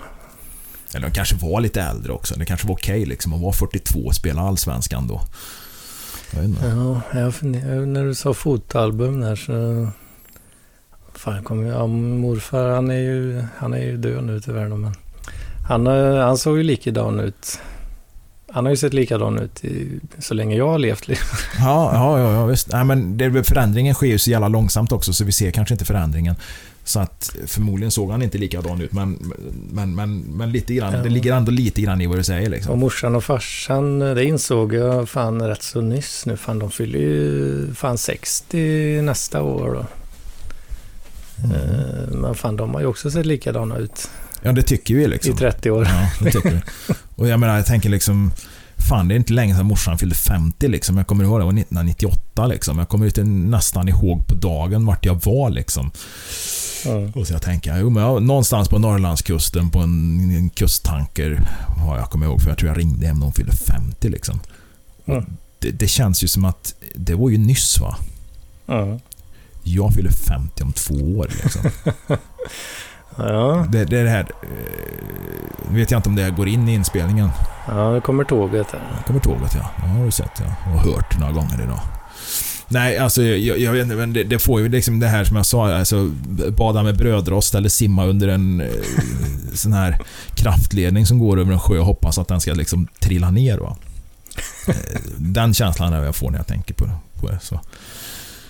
Eller de kanske var lite äldre också. Det kanske var okej liksom att vara 42 och spela Allsvenskan då. Jag ja jag funder- när du sa fotalbum där så... Fan, kom, ja, morfar han är, ju, han är ju död nu tyvärr då, men han, eh, han såg ju likadan ut. Han har ju sett likadan ut i, så länge jag har levt. Ja, ja, ja, ja visst. Nej, men det, förändringen sker ju så jävla långsamt också så vi ser kanske inte förändringen. Så att förmodligen såg han inte likadan ut men, men, men, men lite grann, Ja. det ligger ändå lite grann i vad du säger Och liksom. morsan och farsan, det insåg jag fan rätt så nyss nu. Fan, de fyller ju fan 60 nästa år då. Mm. Eh, Men fan, de har ju också sett likadana ut Ja, det tycker vi i liksom. 30 år. Ja, det tycker vi. Och jag menar, jag tänker liksom... Fan, det är inte länge sedan morsan fyllde 50 liksom. Jag kommer ihåg det var 1998 liksom. Jag kommer inte nästan ihåg på dagen vart jag var liksom. Mm. Och så jag tänker, jo men jag, någonstans på Norrlandskusten på en, en kusttanker har jag kommer ihåg för jag tror jag ringde hem när hon fyllde 50 liksom. Mm. Det, det känns ju som att det var ju nyss va? Mm. Jag fyller 50 om två år liksom. Ja, Det, det är det här... Eh, vet jag inte om det går in i inspelningen. ja, det kommer tåget här. Jag kommer tåget ja. Det har du sett ja. Och hört några gånger idag. Nej, alltså jag, jag vet inte, men det, det får ju liksom det här som jag sa, alltså bada med brödrost eller simma under en eh, sån här kraftledning som går över en sjö och hoppas att den ska liksom trilla ner va. Eh, Den känslan är jag får när jag tänker på, på det. Så.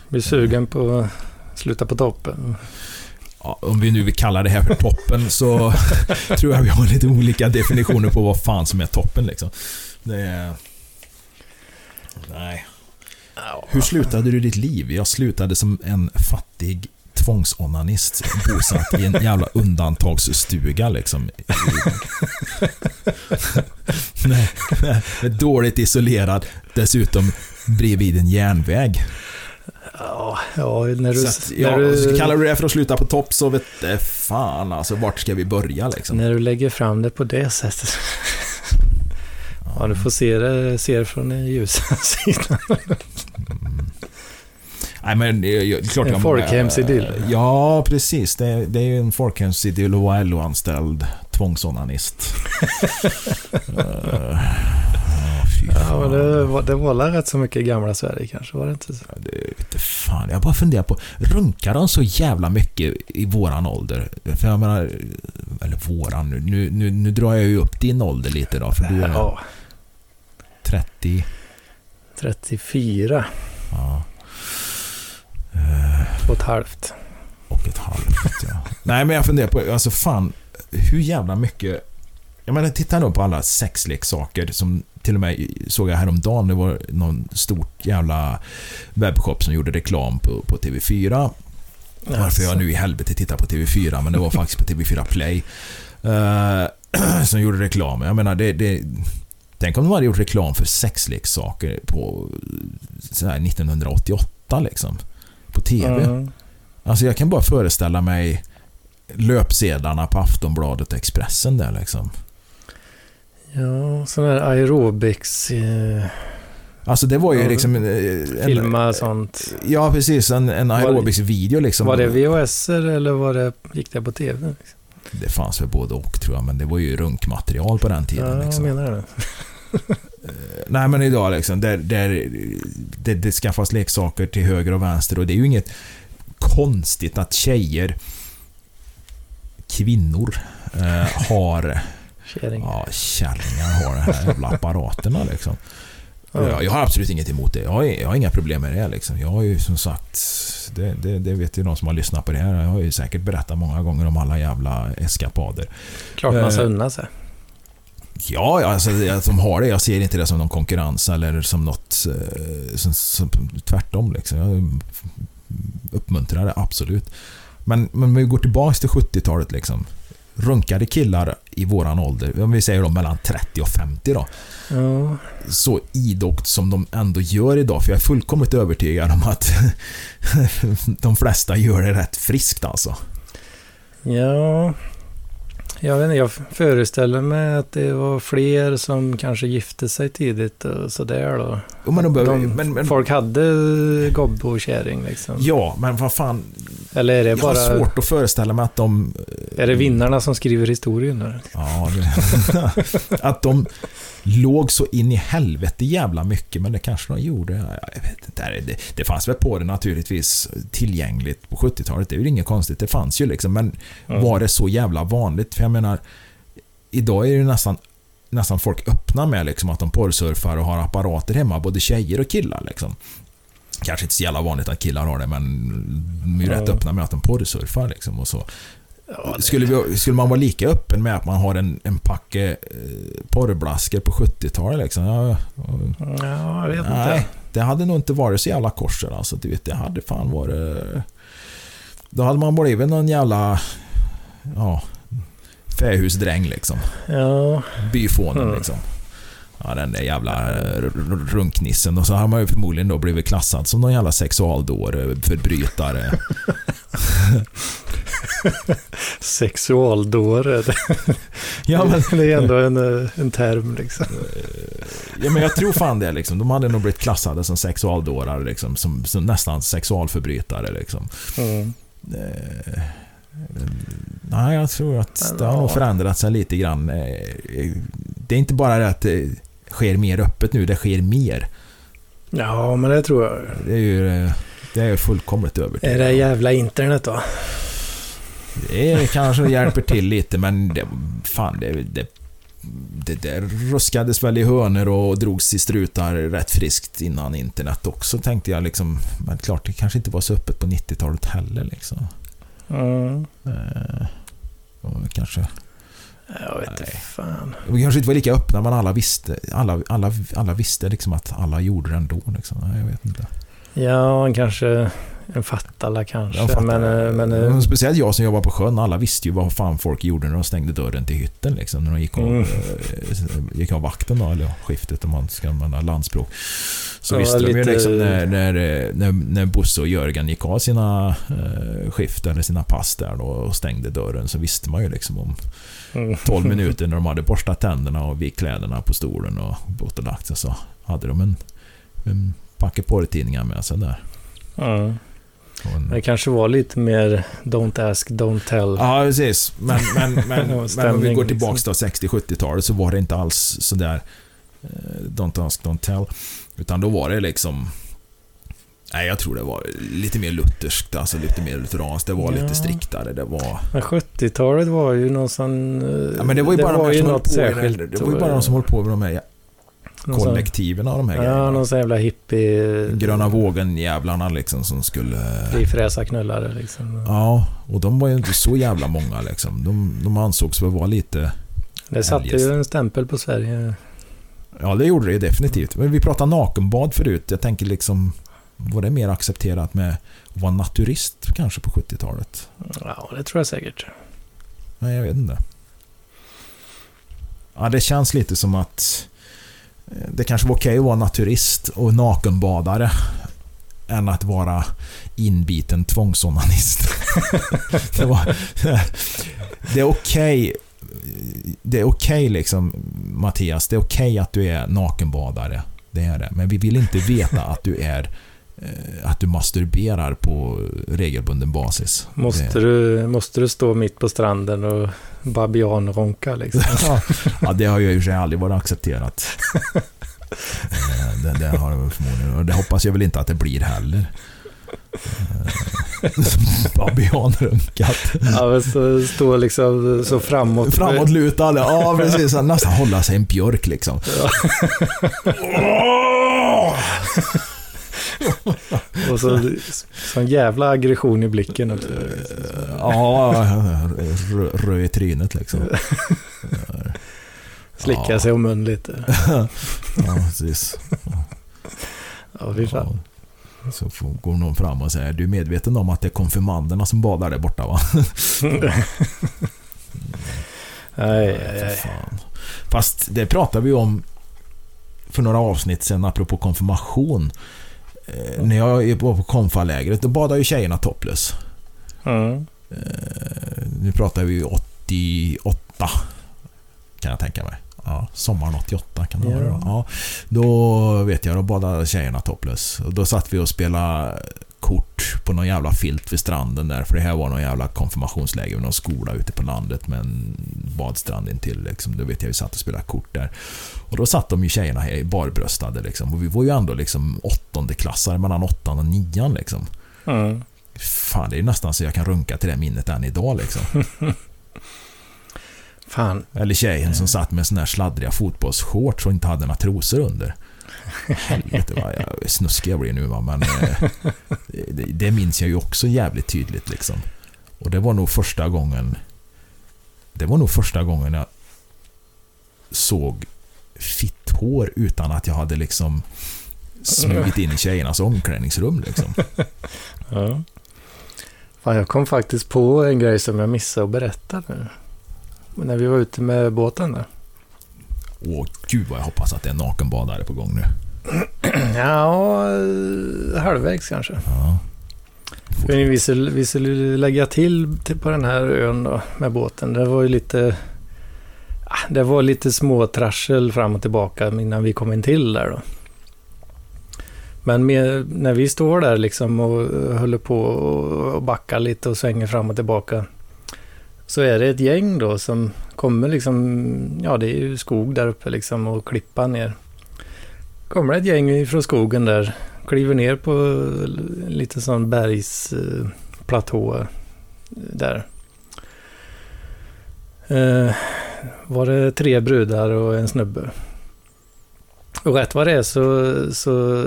Blir sugen på att sluta på toppen. Ja, om vi nu vill kalla det här för toppen så tror jag vi har lite olika definitioner på vad fan som är toppen liksom. Det är... Nej. Hur slutade du ditt liv? Jag slutade som en fattig tvångsonanist bosatt i en jävla undantagsstuga liksom. nej, nej, dåligt isolerad, dessutom bredvid en järnväg. Ja, ja när du... Att, när ja, du Kallar du det för att sluta på topp så vet det fan alltså, vart ska vi börja liksom? När du lägger fram det på det sättet. Ja, du får se det, se det från den ljusa sidan. Nej men ju- klart En folkhemsidyll. Ja, precis. Det är, det är ju en folkhemsidyll vara LO-anställd tvångsonanist. uh, fy Ja, men det, var- det vållar rätt så mycket i gamla Sverige kanske, var det inte så? Ja, Det vet fan. Jag bara funderar på, runkar de så jävla mycket i våran ålder? För jag menar, eller våran nu. Nu, nu, nu drar jag ju upp din ålder lite då, för du är Ja, 30. 34 Ja. Eh, och ett halvt. och ett halvt, ja. Nej, men jag funderar på, alltså fan, hur jävla mycket... Jag menar, titta nu på alla sexleksaker som till och med såg jag häromdagen. Det var någon stort jävla webbshop som gjorde reklam på, på TV4. Varför jag nu i helvete tittar på TV4, men det var faktiskt på TV4 Play. eh, som gjorde reklam. Jag menar, det... det Tänk om de hade gjort reklam för sexleksaker på så här 1988 liksom. På TV. Mm. Alltså jag kan bara föreställa mig löpsedlarna på Aftonbladet och Expressen där liksom. Ja, sån här aerobics... Eh, Alltså det var ju liksom... eh, En, filma sånt. Ja, precis. En, en aerobics-video liksom. Var det VHS eller var det, gick det på TV? Liksom? Det fanns väl både och tror jag, men det var ju runkmaterial på den tiden. Ja, liksom. menar det. Nej men idag liksom, där, där, det, det skaffas leksaker till höger och vänster och det är ju inget konstigt att tjejer, kvinnor, eh, har, Kärring. ja kärringar har de här jävla apparaterna liksom. Ja. Jag, har absolut inget emot det. Jag har, jag har inga problem med det liksom. Jag har ju som sagt, det, det, det vet ju de som har lyssnat på det här. Jag har ju säkert berättat många gånger om alla jävla eskapader. Klart man ska Eh, unna sig. Ja, alltså de har det. Jag ser inte det som någon konkurrens eller som något... eh, Som, som, tvärtom liksom. Jag uppmuntrar det absolut. Men, men om vi går tillbaka till 70-talet liksom. Runkade killar i våran ålder, om vi säger då mellan 30 och 50 då. Ja, Så idogt som de ändå gör idag. För jag är fullkomligt övertygad om att de flesta gör det rätt friskt alltså. ja. Jag vet inte, jag föreställer mig att det var fler som kanske gifte sig tidigt och sådär då. Jo, men behöver, De, men, men, Folk hade gobbe och kärring liksom. Ja, men vad fan. Eller är det Jag har bara... svårt att föreställa mig att de Är det vinnarna som skriver historien där? Ja, det, att de låg så in i helvete jävla mycket, men det kanske de gjorde. Jag vet inte. Det, det fanns väl på det naturligtvis tillgängligt på 70-talet. Det är ju inget konstigt. Det fanns ju liksom, men var det så jävla vanligt? För jag menar, idag är det nästan nästan folk öppna med liksom att de porrsurfar och har apparater hemma, både tjejer och killar liksom. Kanske inte så jävla vanligt att killar har det, men de är ju rätt Ja. öppna med att de porrsurfar liksom och så. Skulle, vi, skulle man vara lika öppen med att man har en, en packe eh, porrblaskor på 70-talet liksom? Ja, ja, ja, jag vet nej, inte. det hade nog inte varit så jävla korser alltså. Du vet, det hade fan varit... Då hade man blivit någon jävla... Ja, fähusdräng liksom. Ja, Byfånen Mm. liksom. Ja, den där jävla eh, runknissen. Och så har man ju förmodligen då blivit klassad som någon jävla sexualdåre, förbrytare. sexualdåre. Ja, men, det är ändå en, eh, en term liksom. ja, men jag tror fan det liksom. De hade nog blivit klassade som sexualdårar liksom. Som, som nästan sexualförbrytare liksom. Mm. Eh, nej, jag tror att det har nog förändrat sig lite grann. Det är inte bara det att sker mer öppet nu, det sker mer. Ja, men det tror jag. Det är ju det är jag fullkomligt Är övertygad det om. jävla internet då? Det kanske hjälper till lite, men det, fan, det, det, det där ruskades väl i hönor och drogs i strutar rätt friskt innan internet också, tänkte jag. Liksom. Men klart, det kanske inte var så öppet på 90-talet heller. Liksom. Mm. Eh, och kanske, Jag vet inte fan. vi kanske inte var lika öppna, men alla visste, alla, alla, alla visste liksom att alla gjorde det ändå. Liksom. Jag vet inte. Ja, kanske en fattala kanske. Fattar. men, eh, men, eh, Men Speciellt jag som jobbar på sjön. Alla visste ju vad fan folk gjorde när de stängde dörren till hytten. Liksom, när de gick av, Mm. eh, gick av vakten då, eller ja, skiftet om man ska använda landspråk. Så Ja, visste de ju lite- liksom när, när, när, när Bosse och Jörgen gick av sina eh, skift eller sina pass där då, och stängde dörren så visste man ju liksom om mm. 12 minuter när de hade borstat tänderna och vikt kläderna på stolen och gått och lagt sig så hade de en, en packe porrtidningar med sig där. Mm. En, Det kanske var lite mer don't ask, don't tell. Ja, precis. Men, men, men, men om vi går tillbaka liksom. till 60-70-talet så var det inte alls sådär eh, Don't ask, don't tell. Utan då var det liksom Nej, jag tror det var lite mer lutherskt, alltså lite mer lutheranskt. Det var Ja. lite striktare. Det var... Men 70-talet var ju någon sån... eh, Ja, men det var ju bara de som på i särskilt. Det var ju bara de som höll på med de här kollektiven av de här Ja, grejerna. någon sån jävla hippie... Gröna vågen-jävlarna liksom som skulle... Frifräsa knullare liksom. Ja, och de var ju inte så jävla många liksom. De, de ansågs väl vara lite... Det satte eljest. ju en stämpel på Sverige. Ja, det gjorde det definitivt. Men vi pratade nakenbad förut. Jag tänker liksom... Var det mer accepterat med att vara naturist kanske på 70-talet? Ja, det tror jag säkert. Nej, jag vet inte. Ja, det känns lite som att Eh, det kanske var okej att vara naturist och nakenbadare än att vara inbiten tvångsonanist. det, var, det är okej det är okej liksom Mattias, det är okej att du är nakenbadare. Det är det. Men vi vill inte veta att du är att du masturberar på regelbunden basis. Måste, du, måste du stå mitt på stranden och babianronka liksom? ja, det har ju i och för sig aldrig varit accepterat. Eh, det, det har jag förmodligen, och det hoppas jag väl inte att det blir heller. Babianrunkat. Ja, men så stå liksom så framåt. Framåtlutad, ja precis. Nästan hålla sig en björk liksom. Ja. Och så sån jävla aggression i blicken också. Ja, röd i trynet liksom. Slicka sig om mun lite. ja, precis. Ja, fy fan. Så går någon fram och säger Du är medveten om att det är konfirmanderna som badar där borta va? nej, nej, Fast det pratade vi om för några avsnitt sen apropå konfirmation. Mm. När jag var på konfalägret då badade ju tjejerna topless. Mm. Nu pratar vi 88 kan jag tänka mig. Ja, sommaren 88 kan det yeah. vara. Ja, då vet jag, då badade tjejerna topless. Och då satt vi och spelade kort på någon jävla filt vid stranden där. För det här var någon jävla konfirmationsläger med någon skola ute på landet med en badstrand intill. Liksom. Då vet jag vi satt och spelade kort där. Och då satt de ju tjejerna här barbröstade liksom. Och vi var ju ändå liksom åttonde klassare mellan åttan och nian liksom. Mm. Fan, det är nästan så jag kan runka till det minnet än idag liksom. Fan. Eller tjejen som satt med såna här sladdriga fotbollsshorts och inte hade några trosor under. Helvete vad jag snuskig jag blir nu va, men eh, det, det, minns jag ju också jävligt tydligt liksom. Och det var nog första gången Det var nog första gången jag såg fitthår utan att jag hade liksom smugit in i tjejernas omklädningsrum liksom. Ja. Fan, jag kom faktiskt på en grej som jag missade att berätta nu när vi var ute med båten där. Åh gud vad jag hoppas att det är nakenbadare på gång nu. ja, halvvägs kanske. Ja. Vi skulle, vi skulle lägga till, till på den här ön då, med båten. Det var ju lite... Ah, det var lite småtrassel fram och tillbaka innan vi kom in till där då. Men med, när vi står där liksom och håller på och backar lite och svänger fram och tillbaka så är det ett gäng då som kommer liksom, ja det är ju skog där uppe liksom och klippa ner. Kommer ett gäng från skogen där, kliver ner på lite sån bergsplatå eh, där. Eh, var det tre brudar och en snubbe. Och rätt vad det är så, så,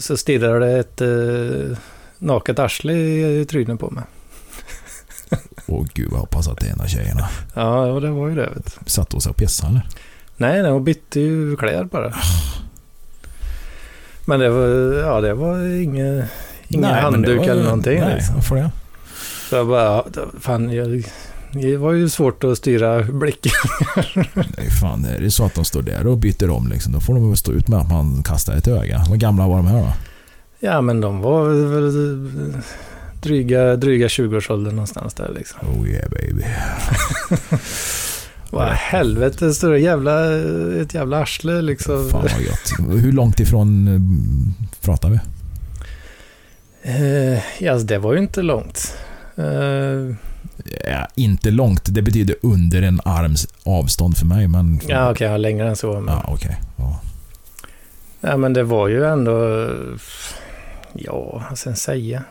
så stirrar det ett eh, naket arsle i, i trynet på mig. Åh gud, jag hoppas att det är en av tjejerna. Ja, det var ju det. Vet. Satt hon sig och pissade eller? Nej, nej, hon bytte ju kläder bara. Men det var, ja, det var inga, inga nej, handduk var, eller någonting. Nej, liksom. varför det? Så jag bara, fan, jag, det var ju svårt att styra blicken. Nej, fan, är det så att de står där och byter om liksom, då får de väl stå ut med att man kastar ett öga. Hur gamla var de här då? Ja, men de var väl dryga, dryga 20-årsåldern någonstans där liksom. Oh yeah baby. Vad helvete, står det jävla, ett jävla arsle liksom. Fan vad gött. Hur långt ifrån eh, pratar vi? Eh, ja, alltså, det var ju inte långt. Eh, ja, inte långt, det betyder under en arms avstånd för mig. Men... Ja, okej, okay, ja, längre än så. Men... Ja. Okay. Ja. ja, men det var ju ändå... Ja, vad ska jag säga?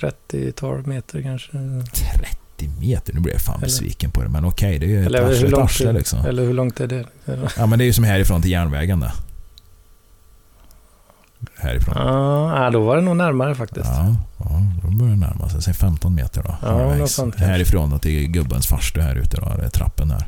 30-tal meter kanske. 30 meter? Nu blir jag fan eller, besviken på det. Men okej, det är ju arsle, ett arsle liksom. Eller hur långt är det? Ja, men det är ju som härifrån till järnvägen där. Härifrån. Ja, då var det nog närmare faktiskt. Ja, ja då börjar det närma sig. Säg 15 meter då. Ja, Härifrån då till gubbens farstu här ute då. Det är trappen där.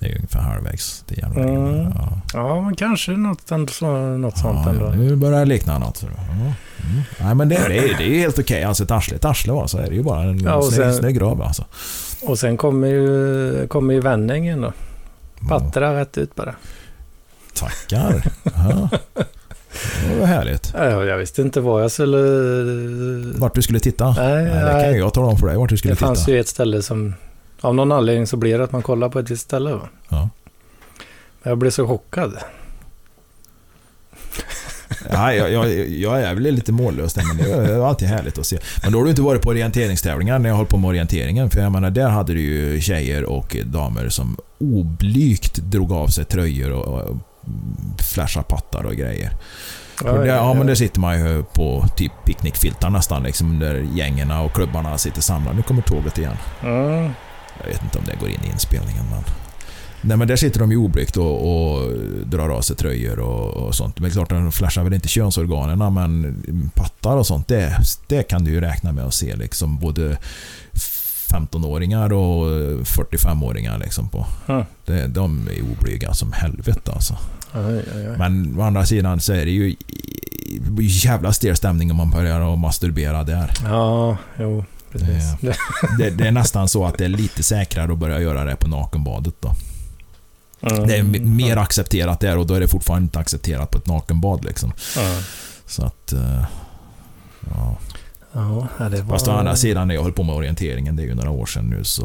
Det är ungefär halvvägs till järnvägen. Mm. Ja. ja, men kanske något, något sånt ja, ändå. Nu börjar det likna något. Ja. Mm. Nej, men det, det, är, det är helt okej. Okay. Alltså ett arsle, ett arsle var så är det ju bara en ja, snygg, snygg röv alltså. Och sen kommer ju, kommer ju vändningen då. Pattra rätt ut bara. Tackar. Ja. Det var härligt. Ja, Jag visste inte vad jag skulle... Vart du skulle titta? Nej, Nej, det kan jag tala om för dig vart du skulle Det fanns titta. ju ett ställe som... Av någon anledning så blir det att man kollar på ett visst ställe. Va? Ja. Men Jag blev så chockad. Ja, jag, jag, jag är väl lite mållös där, men det är alltid härligt att se. Men då har du inte varit på orienteringstävlingar när jag höll på med orienteringen. För jag menar, där hade du ju tjejer och damer som oblygt drog av sig tröjor och, och flashade pattar och grejer. Ja, där, ja, men där sitter man ju på typ picknickfiltar nästan, liksom, där gängerna och klubbarna sitter samlade. Nu kommer tåget igen. Mm. Jag vet inte om det går in i inspelningen, men... Nej men där sitter de ju oblygt och, och drar av sig tröjor och, och sånt. Men klart, de flashar väl inte könsorganen men pattar och sånt, det, det kan du ju räkna med att se liksom både 15-åringar och 45-åringar liksom på. Mm. Det, de är oblyga som helvete alltså. Men å andra sidan så är det ju jävla stel stämning om man börjar att masturbera där. Ja, jo, precis. Det- Det, är nästan så att det är lite säkrare att börja göra det på nakenbadet då. Mm. Det är mer accepterat där och då är det fortfarande inte accepterat på ett nakenbad liksom. Ja. Så att... eh, Ja. Ja, ja, det var... Fast å andra sidan när jag höll på med orienteringen, det är ju några år sedan nu, så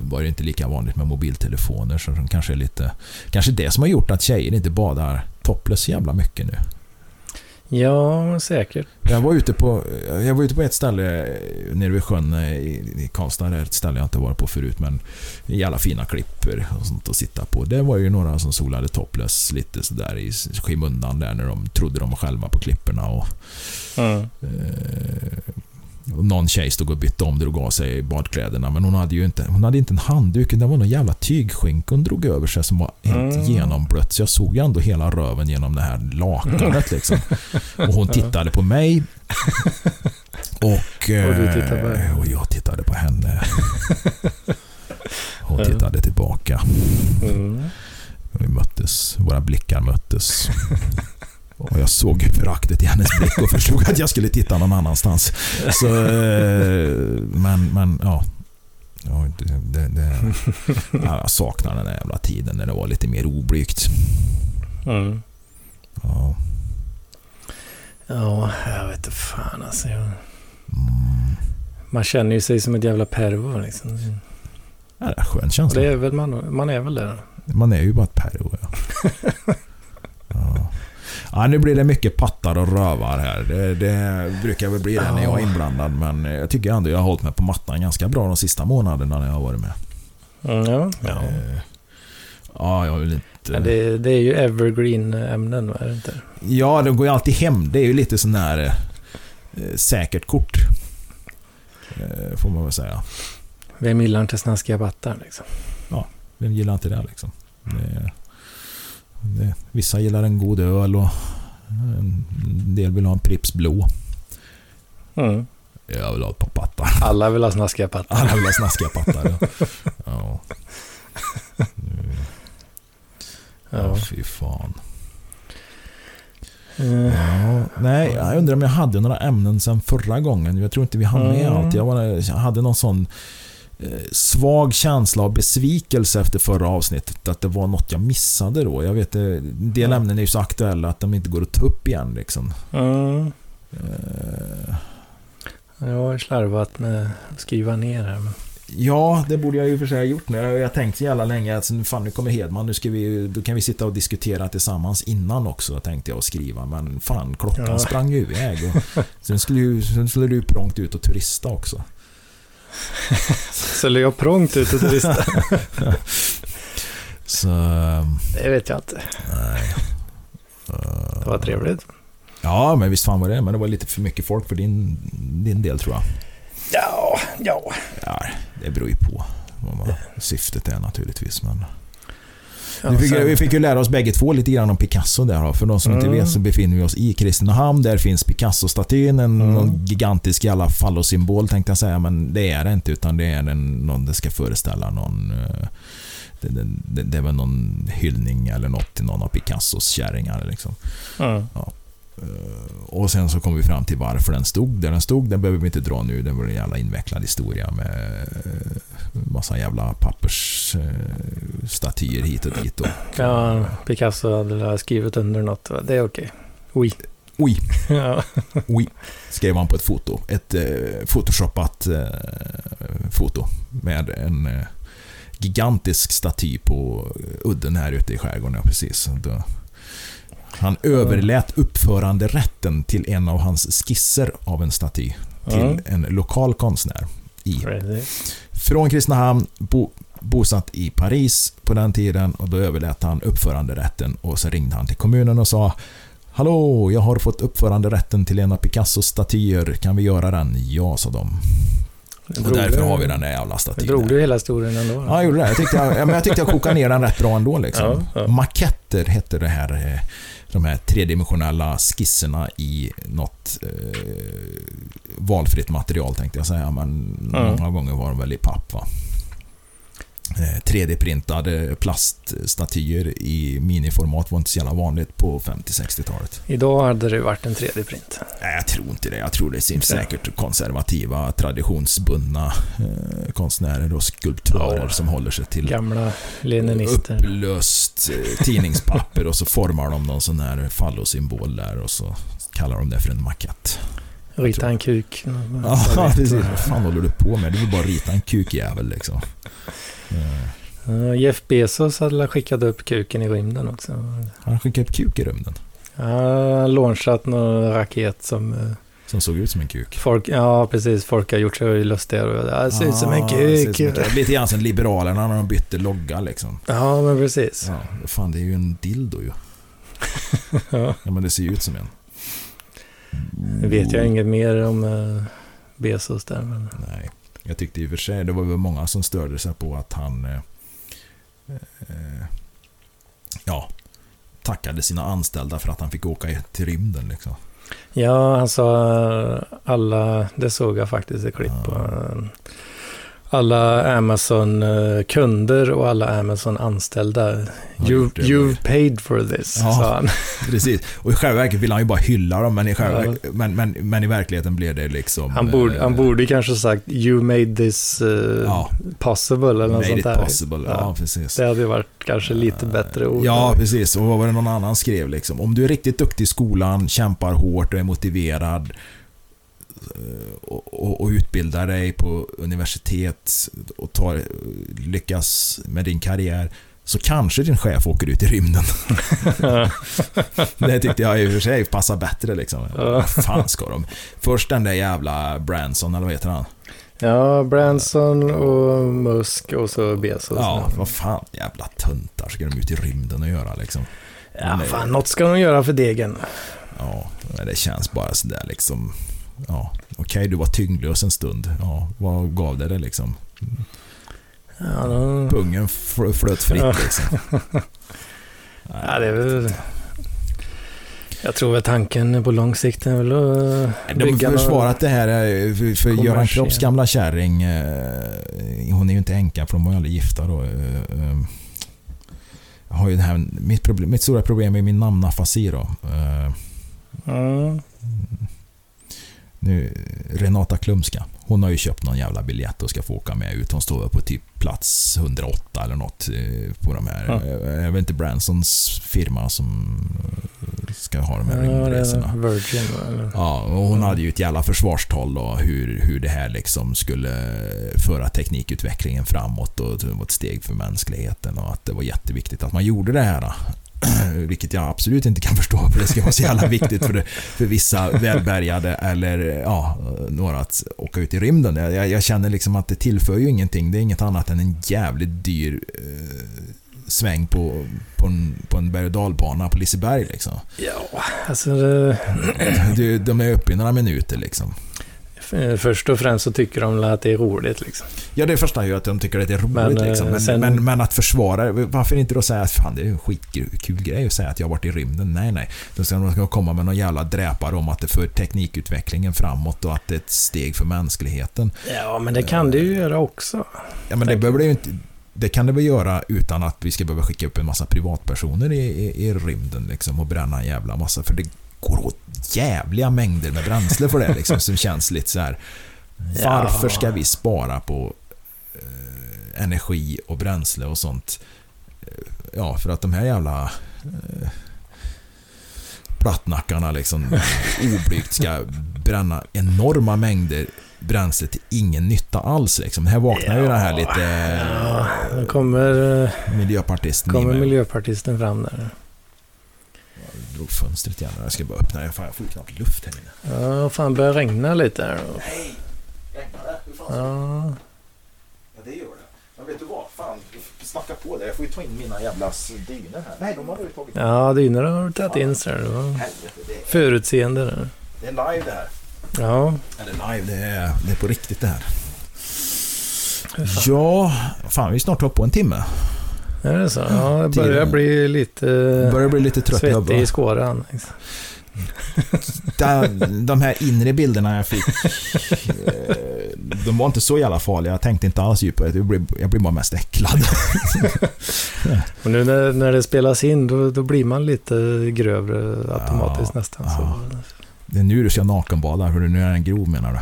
var det inte lika vanligt med mobiltelefoner. Så de kanske är lite... Kanske det som har gjort att tjejer inte badar topless så jävla mycket nu. Ja, säkert. Jag var ute på, jag var ute på ett ställe nere vid sjön i, i Karlstad. Ett ställe jag inte varit på förut. Men i alla fina klippor och sånt att sitta på. Det var ju några som solade topless lite sådär i skymundan där när de trodde de var själva på klipporna. Och, Mm. eh, och någon tjej stod och bytte om, drog av sig badkläderna. Men hon hade ju inte, hon hade inte en handduk. Det var någon jävla tygskynke hon drog över sig som var helt Mm. genomblött. Så jag såg ju ändå hela röven genom det här lakanet liksom. Och hon tittade på mig. Och, Och du tittade på eh, och jag tittade på henne. Hon tittade tillbaka. Mm. Vi möttes, våra blickar möttes. Och jag såg föraktet i hennes blick och förstod att jag skulle titta någon annanstans. Så, eh, men, men ja. ja det, det, det, ja, jag saknar den där jävla tiden när det var lite mer oblygt. Mm. Ja. Ja, jag vet inte fan alltså. Jag... Mm. Man känner ju sig som ett jävla pervo liksom. Ja, det är en skön känsla. det är väl man, man är väl det. Man är ju bara ett pervo. Ja. Ja. Ja, nu blir det mycket pattar och rövar här. Det, det brukar väl bli det när jag är inblandad. Men jag tycker ändå jag har hållit mig på mattan ganska bra de sista månaderna när jag har varit med. Ja, ja. Ja, jag vill inte... Det, det är ju evergreen ämnen, är det inte? Ja, de går ju alltid hem. Det är ju lite sån här eh, säkert kort. Eh, får man väl säga. Vem gillar inte snaskiga pattar liksom? Vem gillar inte det liksom? Det, det, vissa gillar en god öl och en del vill ha en Pripps blå. Mm. Jag vill ha ett par pattar. Alla vill ha snaskiga pattar. Alla vill ha snaskiga pattar. Ja. Ja. ja, Ja. fy fan. Eh, Ja, nej, jag undrar om jag hade några ämnen sen förra gången. Jag tror inte vi hann med Mm. allt. Jag, var, jag hade någon sån svag känsla av besvikelse efter förra avsnittet. Att det var något jag missade då. Jag vet, eh, en del Ja. ämnen är ju så aktuella att de inte går att ta upp igen. Liksom. Mm. Eh, Jag har slarvat med att skriva ner här. Men... Ja, det borde jag ju för sig ha gjort nu. Jag har tänkt så jävla länge att fan, nu kommer Hedman, nu ska vi, då kan vi sitta och diskutera tillsammans innan också, tänkte jag och skriva. Men fan, klockan Ja. sprang ju iväg. Och sen, skulle ju, sen skulle du prångt ut och turista också. Skulle jag prångt ut och turista? Så, ehm, det vet jag inte. nej. Det var trevligt. Ja, men visst fan var det. Men det var lite för mycket folk för din, din del tror jag. Ja, ja. Ja, det beror ju på vad syftet är naturligtvis. Men... ja Vi fick, vi fick ju lära oss bägge två lite grann om Picasso där. För de som inte Mm. vet så befinner vi oss i Kristinehamn. Där finns Picasso-statyn. En Mm. gigantisk jävla fallosymbol tänkte jag säga. Men det är det inte. Utan det är en, någon, det ska föreställa någon... eh, Det, det, det, det är väl någon hyllning eller något till någon av Picassos kärringar. Liksom. Mm. Eh, Och sen så kom vi fram till varför den stod där den stod. Den behöver vi inte dra nu. Det var en jävla invecklad historia med eh, massa jävla pappersstaty statyer hit och dit. Och, Ja, Picasso hade skrivit under något. Det är okej. Oui. Oj, Ja. oj, skrev han på ett foto. Ett eh, photoshoppat eh, foto med en eh, gigantisk staty på udden här ute i skärgården. Ja, precis. Då, han överlät uppföranderätten till en av hans skisser av en staty till Ja. en lokal konstnär i från Kristinehamn, bo, bosatt i Paris på den tiden och då överlät han uppföranderätten och så ringde han till kommunen och sa Hallå, jag har fått uppföranderätten till en av Picassos statyer. Kan vi göra den? Ja, sa de. Och därför har vi den där jävla statyn. Drog du hela historien ändå? Ja, jag gjorde det. Jag tyckte jag, men jag, tyckte jag kokade ner den rätt bra ändå. Liksom. Ja, ja. Maketter hette det här, eh, de här tredimensionella skisserna i något eh, valfritt material tänkte jag säga. Men Ja. många gånger var de väl i papp. Va? Eh, 3D-printade plaststatyer i miniformat var inte så jävla vanligt på 50-60-talet. Idag hade det varit en 3D-print. Nej, jag tror inte det. Jag tror det finns säkert konservativa, traditionsbundna eh, konstnärer och skulptörer Ja. som håller sig till Gamla leninister. upplöst eh, tidningspapper och så formar de någon sån här fallosymbol där och så kallar de det för en makett. Rita en kuk. Ja, precis. Vad fan håller du på med? Du vill bara rita en kukjävel liksom. Jeff Bezos hade skickat upp kuken i rymden också. Han skickade upp kuk i rymden. Ja, Han launchat någon raket som eh, Som såg ut som en kuk. folk, ja precis, folk har gjort sig lustiga. Det ser ut som en Ah, kuk. som en kuk. Lite grann som Liberalerna när de bytte logga liksom. Ja, men precis. Ja, fan det är ju en dildo ju. Ja men det ser ju ut som en. Nu vet jag inget mer om eh, Bezos där. Men... Nej. Jag tyckte i och för sig, det var väl många som störde sig på att han eh, eh, ja, tackade sina anställda för att han fick åka till rymden liksom. Ja, han sa alla, det såg jag faktiskt i klipp. Ja. Eh, Alla Amazon-kunder och alla Amazon-anställda. You, you've paid for this, Ja. sa han. Precis. Och i själva verket vill han ju bara hylla dem, men i, själva, Ja. men, men, men i verkligheten blev det liksom... Han borde, eh, han borde kanske sagt You made this eh, Ja, possible eller något made sånt it där. possible. Ja, precis. Det hade varit kanske lite bättre ord. Ja, precis. Och vad var det någon annan skrev liksom? Om du är riktigt duktig i skolan, kämpar hårt och är motiverad eh, och, och, och utbildar dig på universitet och tar, lyckas med din karriär så kanske din chef åker ut i rymden. Det tyckte jag i och för sig passar bättre liksom. Vad fan ska de? Först den där jävla Branson, eller vad heter han? ja, Branson och Musk och så Bezos. Ja, vad fan. Jävla töntar ska de ut i rymden och göra liksom. ja, fan, något ska de göra för degen. Ja, det känns bara sådär liksom. Ja, okej du var tyngdlös en stund. Ja, vad gav det dig liksom? Ja, de... Pungen fl- flöt fritt Ja. liksom. ja, det är väl... Jag tror att tanken på lång sikt är väl att bygga har försvarat det här för, för Göran. Kropps gamla kärring. eh, Hon är ju inte änka för de var ju aldrig gifta då. eh, eh, Jag har ju det här, mitt, problem, mitt stora problem är min namnafasi då. Mm. Nu, Renata Klumska. Hon har ju köpt någon jävla biljett och ska få åka med ut. Hon står på typ plats 108 eller något eh, på de här. Ja. Jag vet inte Bransons firma som eh, ska ha de här Ja, det rymdresorna. är Virgin. Eller? Ja, och hon hade ju ett jävla försvarstal då, hur, hur det här liksom skulle föra teknikutvecklingen framåt och det var ett steg för mänskligheten och att det var jätteviktigt att man gjorde det här. Vilket jag absolut inte kan förstå för det ska vara så jävla viktigt för, för vissa välbärgade eller ja, några att åka ut i rymden. Jag, jag känner liksom att det tillför ju ingenting. Det är inget annat än en jävligt dyr eh, sväng på, på en, på en berg och dalbana på Liseberg liksom. Ja, alltså det, Du, de är uppe i några minuter liksom. F- först och främst så tycker de att det är roligt liksom. Ja, det första är ju att de tycker att det är roligt Men, eh, liksom. Men, sen- men, men att försvara det, varför inte då säga att fan det är en skitkul grej att säga att jag har varit i rymden? Nej, nej. Då ska de ska komma med någon jävla dräpare om att det för teknikutvecklingen framåt och att det är ett steg för mänskligheten. Ja, men det kan du ju göra också. Ja, men det behöver det ju inte... Det kan det väl göra utan att vi ska behöva skicka upp en massa privatpersoner i, i, i rymden liksom och bränna en jävla massa. För det går åt jävliga mängder med bränsle för det liksom som känns lite så här. Varför ska vi spara på eh, energi och bränsle och sånt Ja, för att de här jävla eh, plattnackarna liksom oblygt ska bränna enorma mängder bränsle till ingen nytta alls. Liksom. Här vaknar ju den här lite Ja, kommer, eh, miljöpartisten kommer miljöpartisten fram där. Jag drog fönstret igen. Jag ska bara öppna det. Fan, jag får ju knappt luft här inne. Ja, fan börjar regna lite här. Nej! Regnar det? Hur fan? Ja, Ja, det gör det. Men vet du vad? Fan, snacka på det. Jag får ju ta in mina jävla dynor här. Nej, de har du tagit. ja dynor har du tagit in så här. Det var Helvete, det är, förutseende där. det är live det här. Ja, Eller live, det är, det är på riktigt det här. Ja, fan vi är snart uppe på en timme. Är det så? Ja, jag börjar bli lite Börjar bli lite trött. Svettig bara- i skåran. liksom. De här inre bilderna jag fick, eh, de var inte så jävla farliga. Jag tänkte inte alls djupare. Jag blev, jag blev bara mest äcklad. Och nu när, när det spelas in då, då blir man lite grövre automatiskt Ja, nästan. ja. Det är nu du ska nakenbada, för nu är den grov menar du?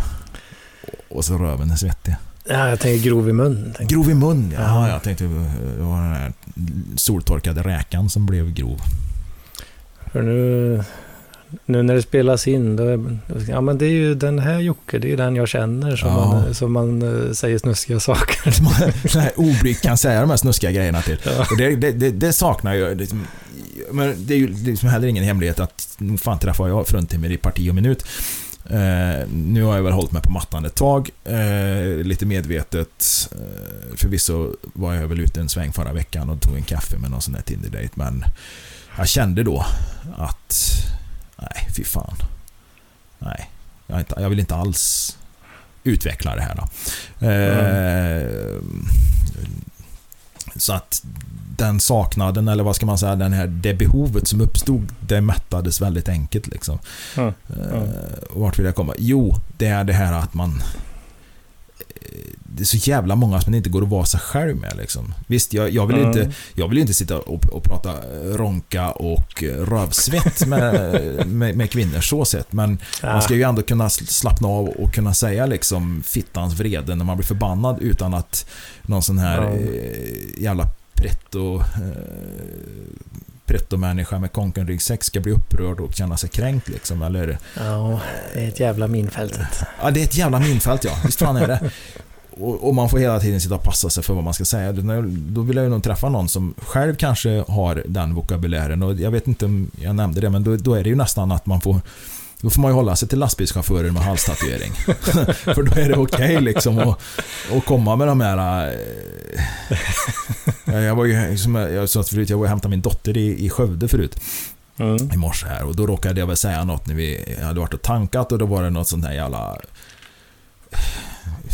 Och så röven är svettig. Ja, jag tänker grov i mun. Grov i mun, ja. Ja. Jag tänkte det var den här soltorkade räkan som blev grov. För nu, nu när det spelas in, då är, ja men det är ju den här Jocke, det är den jag känner som, Ja. man, som man eh, säger snuskiga saker. Här oblygt kan säga de här snuskiga grejerna till. Ja. Och det, det, det, det saknar jag. Men det är ju liksom heller ingen hemlighet att fan träffar jag fruntimmer i parti och minut. Eh, nu har jag väl hållit mig på mattan ett tag. Eh, lite medvetet. Eh, förvisso var jag väl ute en sväng förra veckan och tog en kaffe med någon sån här Tinder-date. Men jag kände då att nej, fy fan. Nej, jag, inte, jag vill inte alls utveckla det här då. Eh, Så att den saknaden, eller vad ska man säga, den här, det behovet som uppstod, det mättades väldigt enkelt. Liksom. Mm. Eh, och vart vill jag komma? Jo, det är det här att man... eh, Det är så jävla många som man inte går att vara sig själv med. Liksom. Visst, jag, jag, vill Mm. inte, jag vill inte sitta och, och prata ronka och rövsvett med, med, med kvinnor så sett. Men man ska ju ändå kunna sl- slappna av och kunna säga liksom fittans vrede när man blir förbannad utan att någon sån här eh, jävla pretto eh, pretto-människa med konkenryggsäck ska bli upprörd och känna sig kränkt liksom. Eller, Ja, det är ett jävla minfältet. ja, det är ett jävla minfält ja. Visst fan är det. Och, och man får hela tiden sitta och passa sig för vad man ska säga. Då vill jag ju nog träffa någon som själv kanske har den vokabulären. Och jag vet inte om jag nämnde det, men då, då är det ju nästan att man får då får man ju hålla sig till lastbilschaufförer med halstatuering. För då är det okej liksom att, att komma med de här... eh, Jag var ju, som jag sa förut, jag var och hämtade min dotter i, i Skövde förut Mm. i morse här och då råkade jag väl säga något när vi hade varit och tankat och då var det något sånt här jävla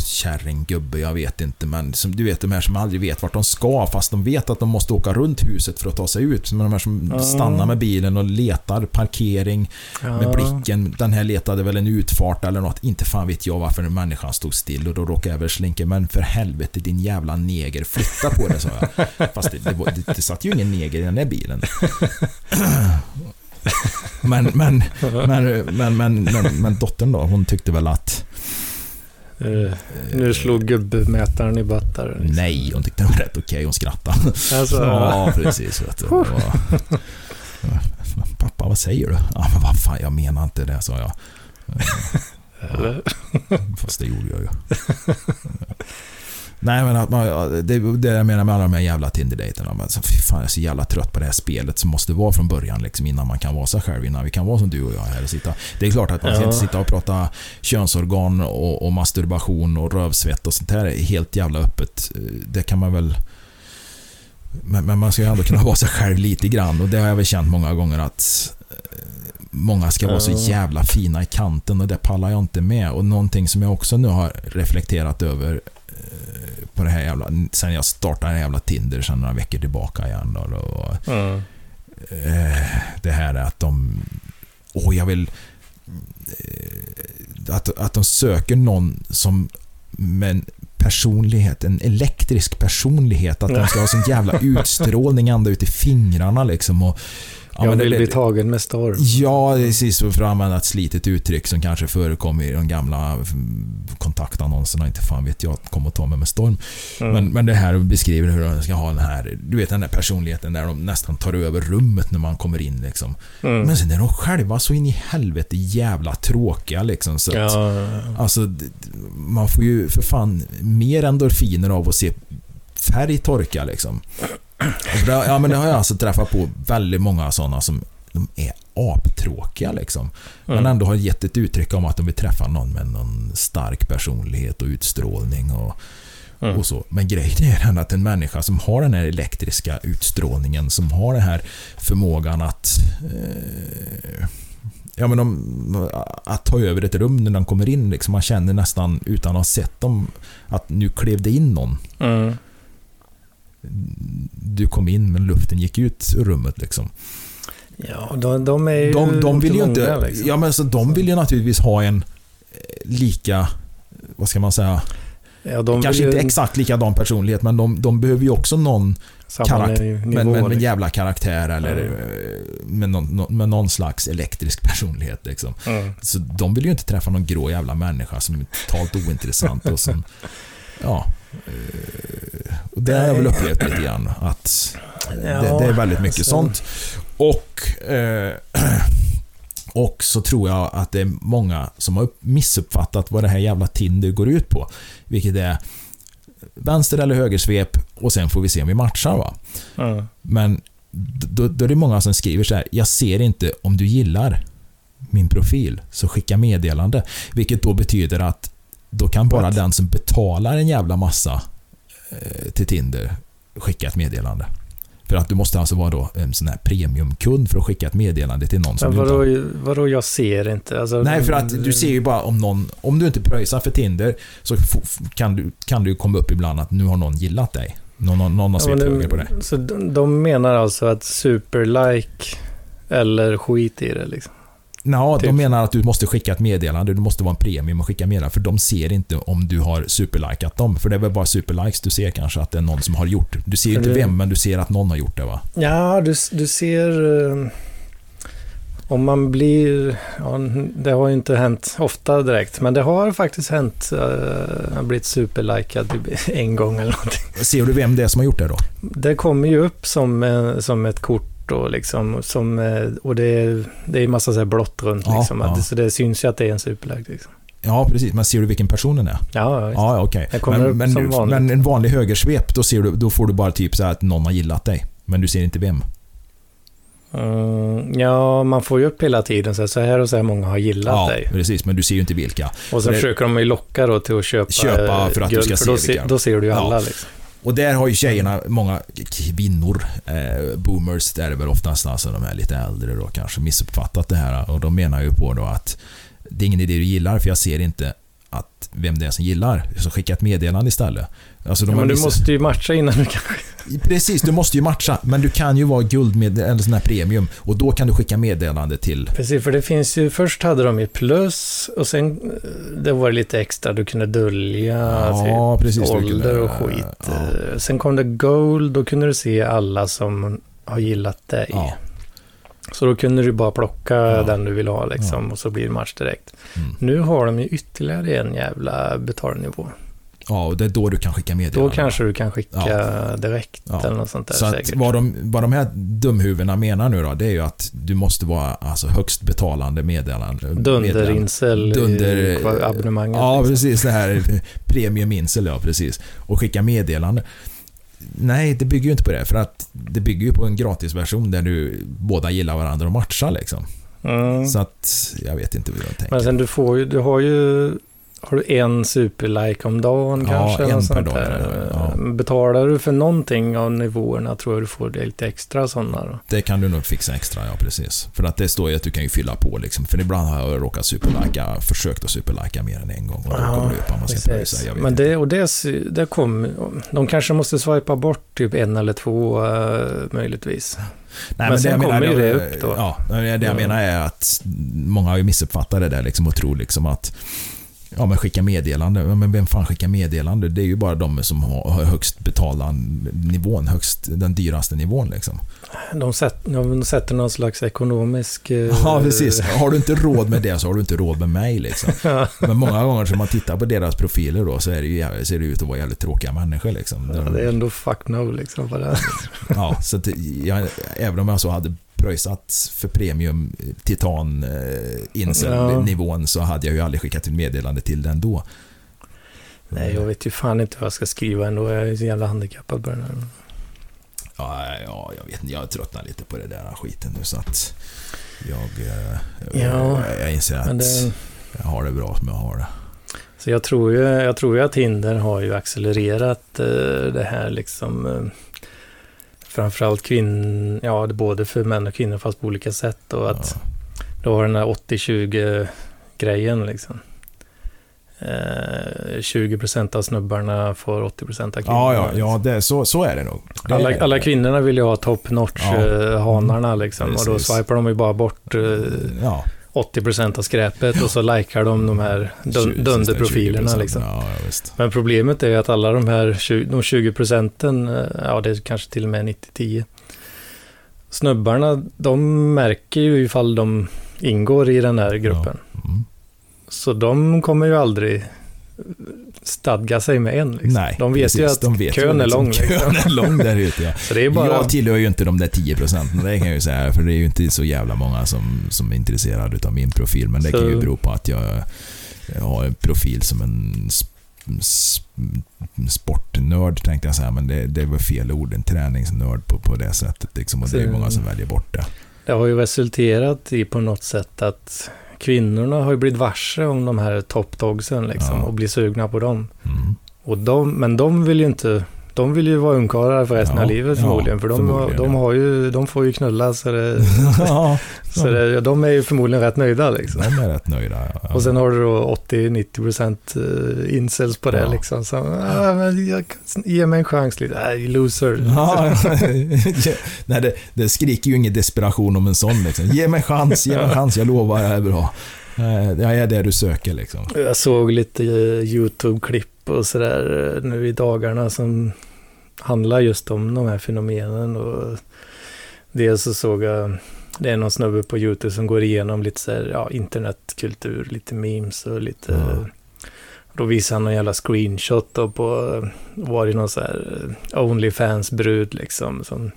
kärringgubbe, jag vet inte men som, du vet de här som aldrig vet vart de ska fast de vet att de måste åka runt huset för att ta sig ut. Men de här som Ja. stannar med bilen och letar parkering med Ja. blicken. Den här letade väl en utfart eller något. Inte fan vet jag varför människan stod still och då råkade jag väl slinka. Men för helvete din jävla neger, flytta på det sa jag. Fast det, det, var, det, det satt ju ingen neger i den där bilen. Men, men, men, men, men, men, men dottern då, hon tyckte väl att Eh, Nu slog gubbmätaren i bötter. nej, hon tyckte det var rätt okej. Hon skrattade. Alltså, Ja, precis. Vet du. Var... Pappa, vad säger du? Ja, men vad fan, jag menar inte det, sa jag. eller? Fast det gjorde jag ju. Nej men att man, det, det jag menar med alla de här jävla Tinder-dejterna. Fy fan jag är så jävla trött på det här spelet som måste vara från början liksom, innan man kan vara sig själv. Innan vi kan vara som du och jag här och sitta. Det är klart att man ska Ja. inte sitta och prata könsorgan och, och masturbation och rövsvett och sånt här är helt jävla öppet. Det kan man väl... Men, men man ska ju ändå kunna vara sig själv lite grann och det har jag väl känt många gånger att eh, Många ska vara så jävla fina i kanten och det pallar jag inte med. Och någonting som jag också nu har reflekterat över på det här jävla... Sen jag startade den jävla Tinder sen några veckor tillbaka igen. Då, då, och, Mm. eh, det här är att de... Åh, jag vill... Eh, att, att de söker någon som med en personlighet, en elektrisk personlighet. Att de ska ha sån jävla utstrålning ända ut i fingrarna liksom. Och Ja, jag vill det- bli tagen med storm. Ja, precis. För att använda ett slitet uttryck som kanske förekom i de gamla mm, kontaktannonserna. Inte fan vet jag. Kom och ta mig med storm. Mm. Men, men det här beskriver hur de ska ha den här, du vet den där personligheten där de nästan tar över rummet när man kommer in liksom. Mm. Men sen är de själva så in i helvete jävla tråkiga liksom. Så att, ja, Alltså, man får ju för fan mer endorfiner av att se färg torka liksom. Och det, ja, men det har jag alltså träffat på väldigt många sådana som de är aptråkiga liksom. Men Mm. ändå har gett ett uttryck om att de vill träffa någon med någon stark personlighet och utstrålning och, Mm. och så. Men grejen är den att en människa som har den här elektriska utstrålningen, som har den här förmågan att eh, Ja, men de, att ta över ett rum när de kommer in. Liksom, man känner nästan utan att ha sett dem att nu klev det in någon. Mm. Du kom in men luften gick ut ur rummet. Liksom. Ja, de, de är ju De, de vill ju inte... många, liksom. Ja, men så de vill ju naturligtvis ha en eh, lika... Vad ska man säga? Ja, de Kanske ju inte exakt likadan personlighet, men de, de behöver ju också någon samma karakt- nivå. med, med, med en liksom. jävla karaktär eller Mm. med, någon, nå- med någon slags elektrisk personlighet. Liksom. Mm. Så de vill ju inte träffa någon grå jävla människa som är totalt ointressant och som... Ja. Eh, Och det har jag väl upplevt lite grann. Att det, det är väldigt mycket alltså- sånt. Och, eh, och så tror jag att det är många som har upp- missuppfattat vad det här jävla Tinder går ut på. Vilket är vänster eller högersvep och sen får vi se om vi matchar. Va? Mm. Men då, då är det många som skriver så här. Jag ser inte om du gillar min profil, så skicka meddelande. Vilket då betyder att då kan bara What? den som betalar en jävla massa eh, till Tinder skicka ett meddelande. För att du måste alltså vara då en sån här premiumkund för att skicka ett meddelande till någon som vadå, vadå, jag ser inte? Alltså, Nej, för att du ser ju bara om någon... Om du inte pröjsar för Tinder så kan du, kan du komma upp ibland att nu har någon gillat dig. Någon, någon, någon har Ja, svept det- höger på dig. Så de, de menar alltså att superlike eller skit i det liksom? Ja, Typ. de menar att du måste skicka ett meddelande. Du måste vara en premium och skicka meddelande. För de ser inte om du har superlikat dem. För det är väl bara superlikes du ser kanske att det är någon som har gjort. Du ser ju inte vem, men du ser att någon har gjort det va? Ja, du, du ser... eh, Om man blir... Ja, det har ju inte hänt ofta direkt, men det har faktiskt hänt. Uh, jag har blivit superlikad en gång eller någonting. Ser du vem det är som har gjort det då? Det kommer ju upp som, eh, som ett kort och liksom, som, eh, och det är, det är massa så här blått runt Ja, liksom. att ja. Så det syns ju att det är en superlike liksom. Ja, precis. Men ser du vilken personen är? Ja, ja, visst. Ja, ja, okej. Kommer Men, men, men en vanlig högersvep, då, ser du, då får du bara typ så här att någon har gillat dig. Men du ser inte vem. Mm, ja, man får ju upp hela tiden så här, så här och så här många har gillat Ja, dig. precis. Men du ser ju inte vilka. Och så det- försöker de ju locka då till att köpa, Köpa för att du guld, ska för se då, se, vilka. då ser du ju Ja. alla liksom. Och där har ju tjejerna, många kvinnor, eh, boomers, där är det väl oftast alltså de är lite äldre då kanske, missuppfattat det här. Och de menar ju på då att det är ingen idé du gillar för jag ser inte att vem det är som gillar. Så skicka ett meddelande istället. Alltså Ja, men du missa- måste ju matcha innan du kanske... Precis, du måste ju matcha. Men du kan ju vara guld med, eller sån här premium. Och då kan du skicka meddelande till... Precis, för det finns ju... Först hade de ju plus och sen eh, det var lite extra. Du kunde dölja Ja, typ, precis. ålder och skit. Ja. Eh, Sen kom det gold, då kunde du se alla som har gillat dig. Ja. Så då kunde du bara plocka Ja. den du vill ha liksom och så blir det match direkt. Mm. Nu har de ju ytterligare en jävla betalnivå. Ja, och det är då du kan skicka Då meddelande. kanske du kan skicka direkt Ja. eller något sånt där Så att vad, de, vad de här dumhuvudena menar nu då, det är ju att du måste vara alltså, högst betalande meddelande. Dunderinsel Dunder- abonnemanget. Ja, liksom. precis. Det här premiuminsel, ja precis. Och skicka meddelande. Nej, det bygger ju inte på det. För att det bygger ju på en gratisversion där du båda gillar varandra och matchar liksom. Mm. Så att jag vet inte hur de tänker. Men sen du får ju, du har ju, har du en superlike om dagen Ja, kanske? en per dag, där. ja. Betalar du för någonting av nivåerna tror jag du får det lite extra sådana då. Det kan du nog fixa extra, ja precis. För att det står ju att du kan ju fylla på liksom. För ibland har jag råkat superlika, försökt att superlika mer än en gång. Och då Ja, kommer det upp. Jag vet Men inte. det, och det, det kom, de kanske måste swipa bort typ en eller två eh, möjligtvis. Nej, men sen jag kommer ju det- upp då. Ja, men det jag Ja. menar är att många har ju missuppfattat det där liksom och tror liksom att Ja, men skicka meddelande. Ja, Men vem fan skickar meddelande? Det är ju bara de som har högst betalda nivån, högst, den dyraste nivån liksom. De, sätt, de sätter någon slags ekonomisk... eh, Ja, precis. Har du inte råd med det så har du inte råd med mig liksom. Men många gånger som man tittar på deras profiler då så är det ju, ser det ut att vara jävligt tråkiga människor liksom. ja, det är ändå fuck no liksom på det. Ja, så att jag, även om jag så hade pröjsat för premium titan eh, incel-nivån så hade jag ju aldrig skickat ett meddelande till den då. Nej, jag vet ju fan inte vad jag ska skriva ändå. Jag är så jävla handikappad på den här. Ja, ja, jag vet inte. Jag tröttnar lite på det där skiten nu så att jag, eh, Ja, jag, inser att det, jag har det bra som jag har det. så jag tror, ju, jag tror ju att Hinder har ju accelererat eh, det här liksom. Framförallt kvinn, ja, både för män och kvinnor fast på olika sätt. Och att Ja. du har den här 80-20 grejen liksom. Eh, 20% av snubbarna får 80% av Ja, kvinnorna. ja, ja det, så, så är det nog. Det Alla, är- alla kvinnorna vill ju ha top notch Ja. eh, liksom. Och då Precis. swipar de ju bara bort eh, Ja, 80% av skräpet och så likar de de här dun- 20, dunderprofilerna 20%. liksom. Ja, ja. Men problemet är att alla de här 20, de 20 procenten, eh, ja det är kanske till och med 90-10. Snubbarna, de märker ju ifall de ingår i den här gruppen. Mm. Så de kommer ju aldrig stadga sig med en. Liksom. Nej, de vet precis. ju att De vet kön ju är lång. Kön Liksom. är lång där ute, ja. Så det är bara... Jag tillhör ju inte de där 10 procenten, det kan jag ju säga. För det är ju inte så jävla många som, som är intresserade av min profil. Men det Så- kan ju bero på att jag, jag har en profil som en sp- sp- sportnörd tänkte jag säga. Men det, det väl fel ord. En träningsnörd på, på det sättet. Liksom. Och det är många som väljer bort det. Det har ju resulterat i på något sätt att kvinnorna har ju blivit varse om de här toppdogsen liksom Ja. och blir sugna på dem. Mm. Och de, men de vill ju inte, de vill ju vara ungkarlar för resten Ja, av livet ja, förmodligen. För de, förmodligen, de, ja. har ju, de får ju knulla så, det, ja, så det, de är ju förmodligen rätt nöjda liksom. de är rätt nöjda. Ja. Och sen har du då 80-90% eh, incels på det Ja. liksom. Så, ah, men jag, kan- ge mig en chans lite. Nej, loser. Ja, nej, det, det skriker ju ingen desperation om en sån liksom. Ge mig chans, ge mig chans, jag lovar, det är bra. Eh, Jag är det du söker liksom. Jag såg lite eh, YouTube-klipp och sådär nu i dagarna som handlar just om de här fenomenen. Och dels så såg jag, det är någon snubbe på YouTube som går igenom lite så här, ja, internetkultur, lite memes och lite... Ja. Då visar han någon jävla screenshot då på, var det någon så här eh, Onlyfans-brud liksom. Som,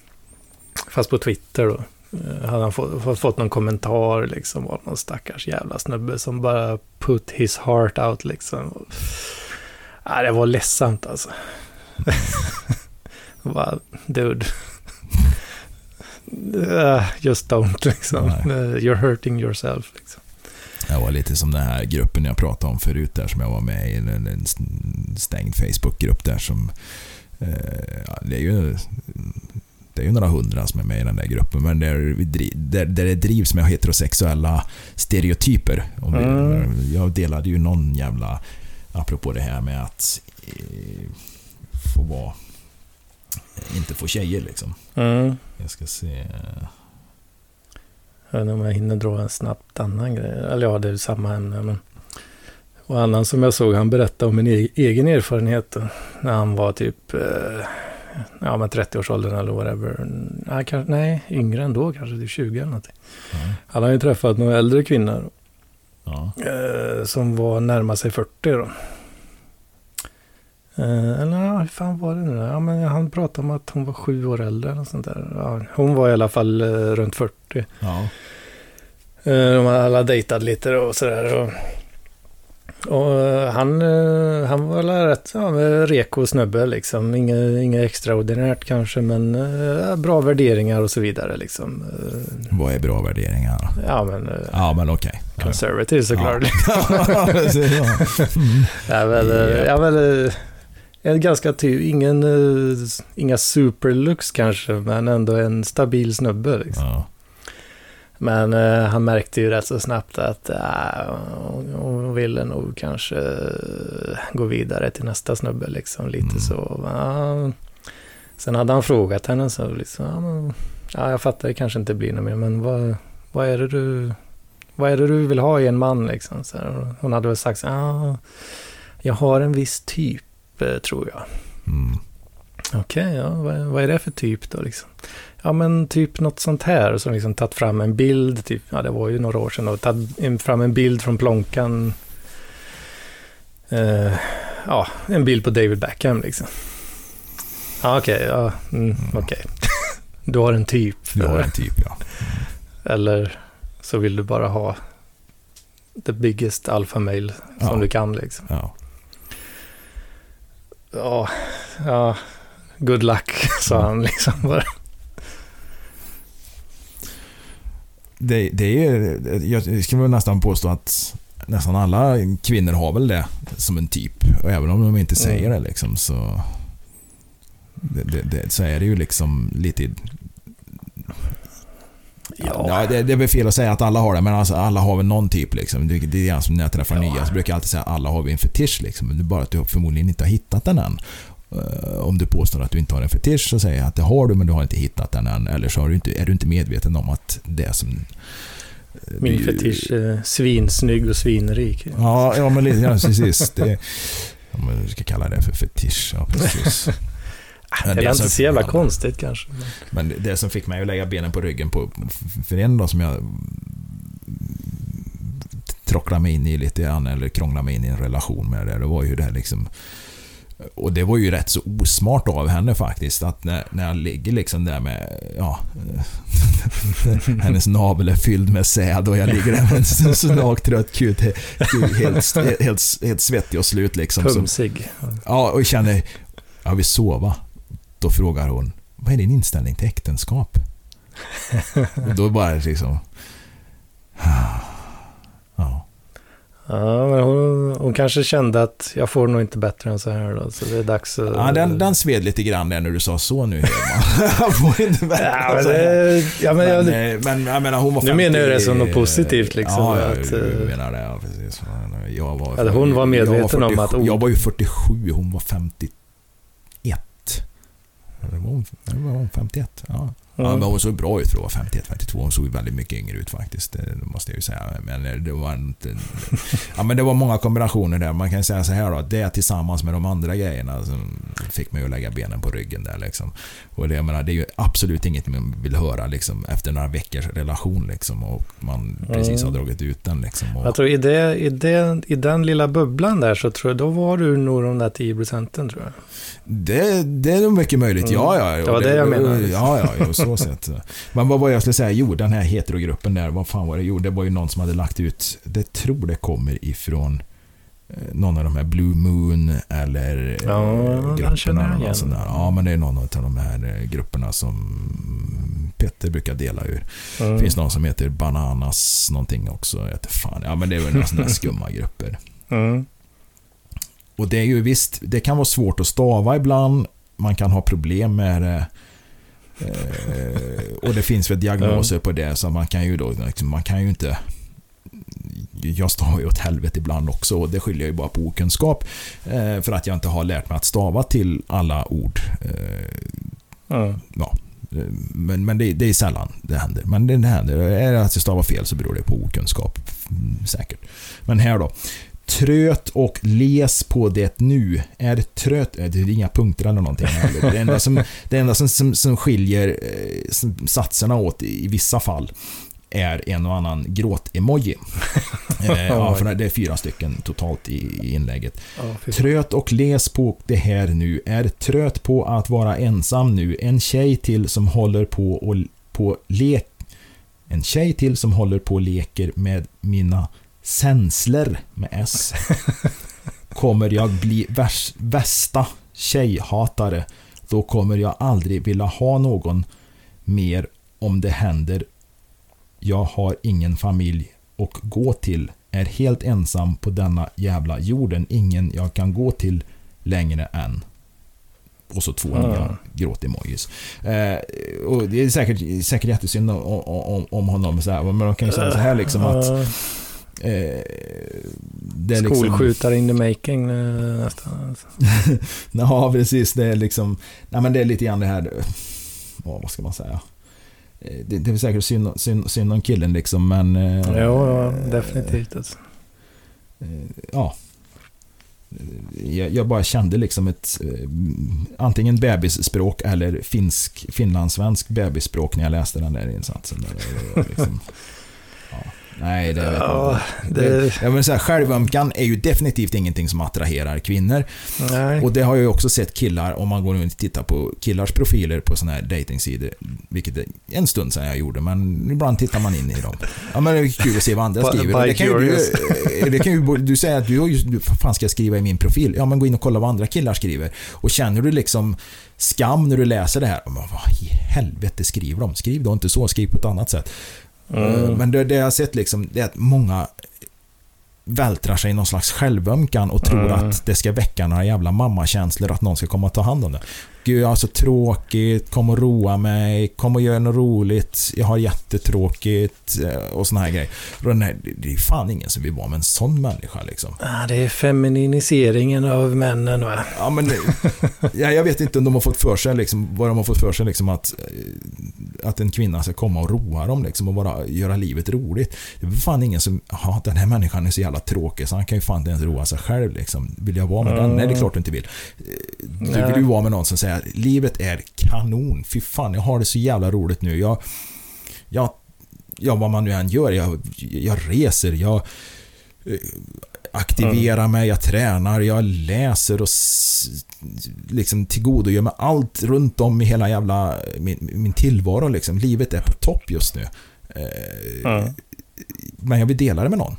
fast på Twitter då. Eh, Hade han fått, fått, någon kommentar liksom av någon stackars jävla snubbe som bara put his heart out liksom. Ja, det var ledsamt alltså. Bara, dude. Uh, just don't liksom. Uh, You're hurting yourself. Liksom. Jag var lite som den här gruppen jag pratade om förut där som jag var med i. En, stängd Facebookgrupp där som... Eh, ja, det är ju... Det är ju några hundra som är med i den där gruppen, men där, där, där det drivs med heterosexuella stereotyper. Om vi, Mm. Jag delade ju någon jävla... Apropå det här med att eh, få vara... Inte få tjejer liksom. Mm. Jag ska se... Jag vet inte om jag hinner dra en snabbt annan grej. Eller ja, det är samma ämne. Men... Och annan som jag såg, han berättade om en e- egen erfarenhet. När han var typ eh, ja, med 30-årsåldern eller whatever. Nej, kanske, nej, yngre ändå, kanske typ 20 eller någonting. Ja, Han har ju träffat några äldre kvinnor ja. eh, som var närmare sig 40 då. Eh, eller ja, hur fan var det nu? Ja, men han pratade om att hon var sju år äldre eller sånt där. Ja, hon var i alla fall eh, runt 40. ja. Eh, De hade alla dejtat lite och sådär. Och, och eh, han, eh, han var rätt ja, reko snubbe liksom. Inget, inget extraordinärt kanske men eh, bra värderingar och så vidare liksom. Vad är bra värderingar? Ja men Ja, men okej. Ja. conservative såklart. Ja, precis, ja. Mm. Ja, väl, ja, väl, en ganska ty, ingen, eh, inga superlux kanske, men ändå en stabil snubbe. Liksom. Ja. Men eh, han märkte ju rätt så snabbt att äh, hon- hon ville nog kanske eh, gå vidare till nästa snubbe liksom, lite Mm. så. Ja. Sen hade han frågat henne så liksom, ja, men, ja jag fattar det kanske inte blir något mer, men vad, vad är det du, vad är det du vill ha i en man liksom? Så hon hade väl sagt så ah, jag har en viss typ, eh, tror jag. Mm. Okej, okay, ja, vad, vad, är det för typ då liksom? Ja, men typ något sånt här. Så liksom tagit fram en bild, typ, ja det var ju några år sedan, och tagit fram en bild från Plånkan. Uh, ja, en bild på David Beckham liksom. Ja, okej, okay, ja, mm, mm. okej. Okay. du har en typ. Du har en typ, ja. Eller så vill du bara ha the biggest alpha mail som ja. du kan liksom. Ja. Ja, ja, good luck, sa han liksom bara. Det, det är, jag skulle nästan påstå att nästan alla kvinnor har väl det som en typ. Och även om de inte säger mm. det liksom så... Det, det, det, så är det ju liksom lite Ja. ja det, det, är väl fel att säga att alla har det, men alltså, alla har väl någon typ. Liksom. Det, det är som när jag träffar ja. nya så brukar jag alltid säga att alla har vi en fetisch. Liksom. Det är bara att du förmodligen inte har hittat den än. Uh, om du påstår att du inte har en fetisch så säger jag att det har du men du har inte hittat den än. Eller så du inte, är du inte medveten om att det är som... Uh, Min du, fetisch är svinsnygg och svinrik. Ja, ja men lite ja, precis. Det, om man ska kalla det för fetisch. Ja, precis. Men det är inte så jävla konstigt kanske. Men det som fick mig att lägga benen på ryggen på, för en dag som jag tråcklade mig in i lite grann, eller krånglade mig in i en relation med det, det var ju det här liksom och det var ju rätt så osmart av henne faktiskt. Att när, när jag ligger liksom där med, ja... hennes navel är fylld med säd och jag ligger där med en svag trött kut. Helt, helt, helt, helt svettig och slut liksom. Pumsig. Ja, och känner, jag vill sova. Då frågar hon, vad är din inställning till äktenskap? och då bara liksom... Ja. Ja, men hon, hon, kanske kände att jag får nog inte bättre än så här då, så det är dags att... Ja, den, den sved lite grann där när du sa så nu, Jag får inte bättre ja, men, det, ja, men, jag, eh, men jag menar, hon var 50... Nu menar jag det som något positivt liksom. Ja, jag, att, du menar det, ja, precis. Jag var, hon var medveten 47, om att... Jag var ju 47, hon var 51. Det var hon, var 51? Ja. Ja, men hon såg bra ut för att vara 51, 52. Hon såg väldigt mycket yngre ut faktiskt. Det måste jag ju säga. Men det var inte... Ja, men det var många kombinationer där. Man kan säga så här då. Det tillsammans med de andra grejerna som fick mig att lägga benen på ryggen där liksom. Och det, jag menar, det är ju absolut inget man vill höra liksom efter några veckors relation liksom. Och man precis har dragit ut den liksom. Och... Jag tror i, det, i, det, i den lilla bubblan där så tror jag, då var du nog de där 10 procenten tror jag. Det, det är nog mycket möjligt. Mm. Ja, ja. Det var det, det jag menade. Ja, ja, så sett. Men vad var jag skulle säga? Jo, den här heterogruppen där, vad fan var det? Jo, det var ju någon som hade lagt ut, det tror det kommer ifrån eh, någon av de här Blue Moon eller eh, ja, grupperna. Eller sånt där. Ja, men det är någon av de här eh, grupperna som Petter brukar dela ur. Mm. Finns någon som heter Bananas någonting också. Jag vet fan. Ja, men det är väl några sådana skumma grupper. Mm. Och det är ju visst, det kan vara svårt att stava ibland. Man kan ha problem med det. Eh, och det finns väl diagnoser på det, så man kan ju då, liksom, man kan ju inte... Jag stavar ju åt helvete ibland också och det skyller jag ju bara på okunskap. Eh, för att jag inte har lärt mig att stava till alla ord. Mm. Ja. Men, men det, det, är sällan det händer. Men det händer. Är det att jag stavar fel så beror det på okunskap. Mm, säkert. Men här då. Tröt och les på det nu. Är tröt... Det är inga punkter eller någonting. Det enda som, det enda som, som, som skiljer eh, satserna åt i vissa fall är en och annan gråt-emoji. eh, ja, för det är fyra stycken totalt i, inlägget. Tröt och les på det här nu. Är tröt på att vara ensam nu. En tjej till som håller på och på lek... En tjej till som håller på och leker med mina Sensler med S. Kommer jag bli värst, värsta tjejhatare, då kommer jag aldrig vilja ha någon mer om det händer. Jag har ingen familj och gå till. Är helt ensam på denna jävla jorden. Ingen jag kan gå till längre än. Och så två mm. nya gråt-emojis. Eh, och det är säkert, säkert jättesynd om, om, om honom. Så här, men de kan ju säga så här liksom att Eh, Skolskjutare liksom... in the making eh, nästan. ja, precis. Det är liksom... Nej, men det är lite grann det här... Oh, vad ska man säga? eh, det, det är säkert synd, synd, synd om killen liksom, men... eh, Ja, ja definitivt. Alltså. eh, ja. Jag, jag bara kände liksom ett eh, antingen bebisspråk eller finsk, finlandssvensk bebisspråk när jag läste den där insatsen. Där. Liksom. Nej, det... Ja, det, det, jag vill säga, självömkan är ju definitivt ingenting som attraherar kvinnor. nej. Och det har jag ju också sett killar, om man går runt och tittar på killars profiler på sådana här datingsidor, vilket är en stund sedan jag gjorde, men ibland tittar man in i dem. Ja, men det är kul att se vad andra skriver. Det kan ju, du, det kan ju, du säger att du, har ju- du fan ska jag skriva i min profil? Ja, men gå in och kolla vad andra killar skriver. Och känner du liksom skam när du läser det här? Men vad i helvete skriver de? Skriv då inte så, skriv på ett annat sätt. Mm. Men det, det jag har sett liksom, det är att många vältrar sig i någon slags självömkan och tror Mm. att det ska väcka några jävla mammakänslor att någon ska komma och ta hand om det. Gud, jag har så tråkigt, kom och roa mig, kom och gör något roligt, jag har jättetråkigt eh, och såna här grejer. Den här, det- är fan ingen som vill vara med en sån människa liksom. Ah, det är feminiseringen av männen va? Ja, men, ja, jag vet inte om de har fått för sig, liksom, vad de har fått för sig liksom, att, eh, att en kvinna ska komma och roa dem liksom, och bara göra livet roligt. Det är fan ingen som, ja den här människan är så jävla tråkig så han kan ju fan inte ens roa sig själv. Liksom. Vill jag vara med den? Mm. Nej, det är klart du inte vill. Eh, Du vill ju vara med någon som säger livet är kanon. Fy fan, jag har det så jävla roligt nu. Jag, jag, ja, vad man nu än gör. Jag, jag reser, jag eh, aktiverar mig, jag tränar, jag läser och liksom tillgodogör mig allt runt om i hela jävla min, min tillvaro. Liksom. Livet är på topp just nu. Mm. Men jag vill dela det med någon.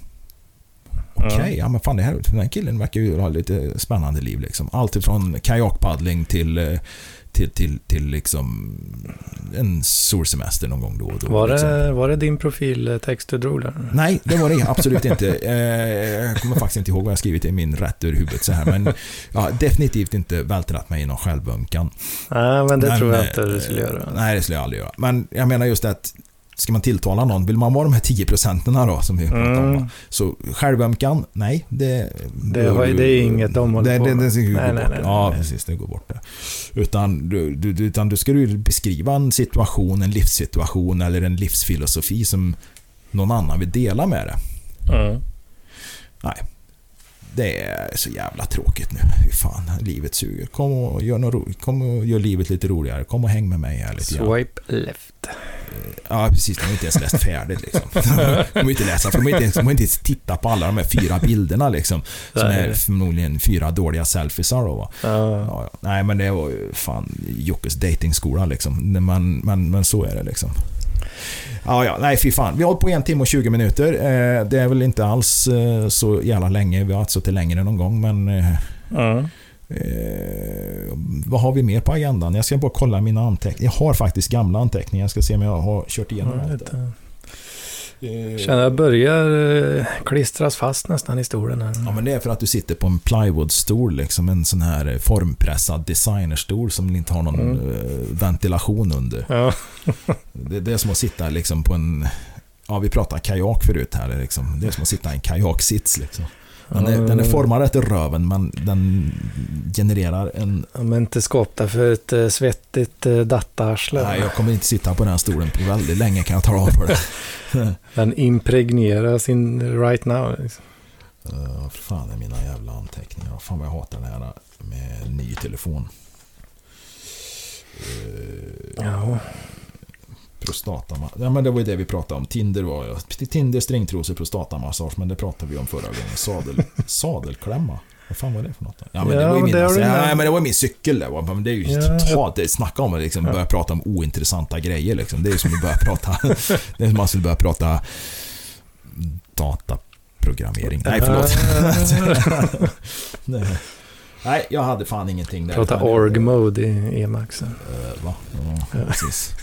Okej, Mm. ja men fan det här, den här killen verkar ju ha lite spännande liv liksom. Allt ifrån kajakpaddling till, eh, till, till, till liksom en solsemester någon gång då och då. Var liksom. det, var det din profiltext du drog där? Nej, det var det absolut inte. Eh, jag kommer faktiskt inte ihåg vad jag skrivit i min rätt ur huvudet så här. Men jag har definitivt inte vältrat mig i någon självömkan. Nej, men det Men, tror jag eh, inte du skulle göra. Nej, det skulle jag aldrig göra. Men jag menar just att Ska man tilltala någon, vill man vara de här 10 procenten då som vi om? Mm. va? Så självömkan, nej. Det, Det har- det är inget de håller det, på det, med. det, ska gå Nej, bort. nej, nej, ja, nej. precis. Det går bort det. Utan du, du, du- utan du ska du beskriva en situation, en livssituation eller en livsfilosofi som någon annan vill dela med dig. Mm. Det är så jävla tråkigt nu. Fy fan, livet suger. Kom och gör, något ro- kom och gör livet lite roligare. Kom och häng med mig här lite grann. Swipe left. Ja, precis. De har inte ens läst färdigt liksom. De har inte läst, för de har inte, ens- de har inte ens tittat på alla de här fyra bilderna liksom. Som är förmodligen fyra dåliga selfiesar då va. Ja, ja. Nej, men det var ju fan Jockes datingskola liksom. Men, men, men så är det liksom. Ja, ja, nej fy fan. Vi har hållit på en timme och 20 minuter. Eh, det är väl inte alls eh, så jävla länge. Vi har inte suttit längre någon gång, men... Mm. Eh, vad har vi mer på agendan? Jag ska bara kolla mina anteckningar. Jag har faktiskt gamla anteckningar. Jag ska se om jag har kört igenom Ja, allt. Lite. Eh, Känner jag börjar eh, klistras fast nästan i stolen här. Ja, men det är för att du sitter på en plywoodstol, liksom en sån här eh, formpressad designerstol som inte har någon Mm. ventilation under. Ja. Det, det är som att sitta liksom på en... Ja, vi pratade kajak förut här. Liksom. Det är som att sitta i en kajaksits. Liksom. Den, är, den är formad efter röven, men den genererar en... De är inte skapta för ett eh, svettigt uh, dattaarsle. Nej, jag kommer inte sitta på den stolen på väldigt länge kan jag tala om för det. Den impregneras in right now. Liksom. Uh, fan är mina jävla anteckningar? Fan vad jag hatar det här med ny telefon. Uh, Ja. Prostata... Ja, men det var ju det vi pratade om. Tinder var ju... Tinder, stringtrosor, prostatamassage. Men det pratade vi om förra gången. Sadel, sadelklämma. Vad fan var det för något? då? Ja, men det Ja, var ju min... det Alltså, ja, men det var min cykel det var. Men det är ju Ja, totalt... det- Snacka om att liksom Ja. börja prata om ointressanta grejer liksom. Det är ju som att börja prata... det är som att man skulle börja prata... Dataprogrammering. Nej, förlåt. Nej. Nej, jag hade fan ingenting där. Prata org-mode i Emaxen. Eh, va? Ja, precis.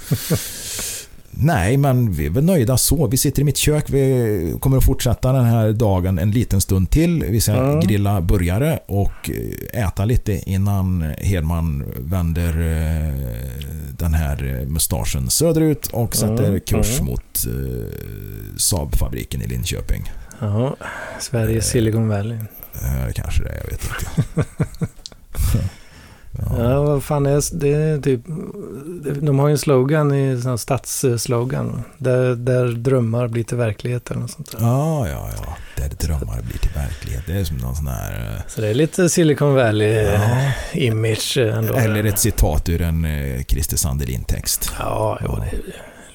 Nej, men vi är väl nöjda så. Vi sitter i mitt kök. Vi kommer att fortsätta den här dagen en liten stund till. Vi ska Mm. grilla burgare och eh, äta lite innan Hedman vänder eh, den här mustaschen söderut och sätter Mm, kurs mot eh, Saab-fabriken i Linköping. Ja, Sveriges Eh. Silicon Valley. Eh, kanske det, jag vet inte. Ja, vad fan är det? är typ, de har ju en slogan i sån stadsslogan. Där, där drömmar blir till verklighet eller något sånt där. Ja, ja, ja. Där drömmar blir till verklighet. Det är som någon sån här... eh, Så det är lite Silicon Ja. Valley-image ändå. Eller ett citat ur en eh, Christer Sandelin-text. Ja, jo, det är,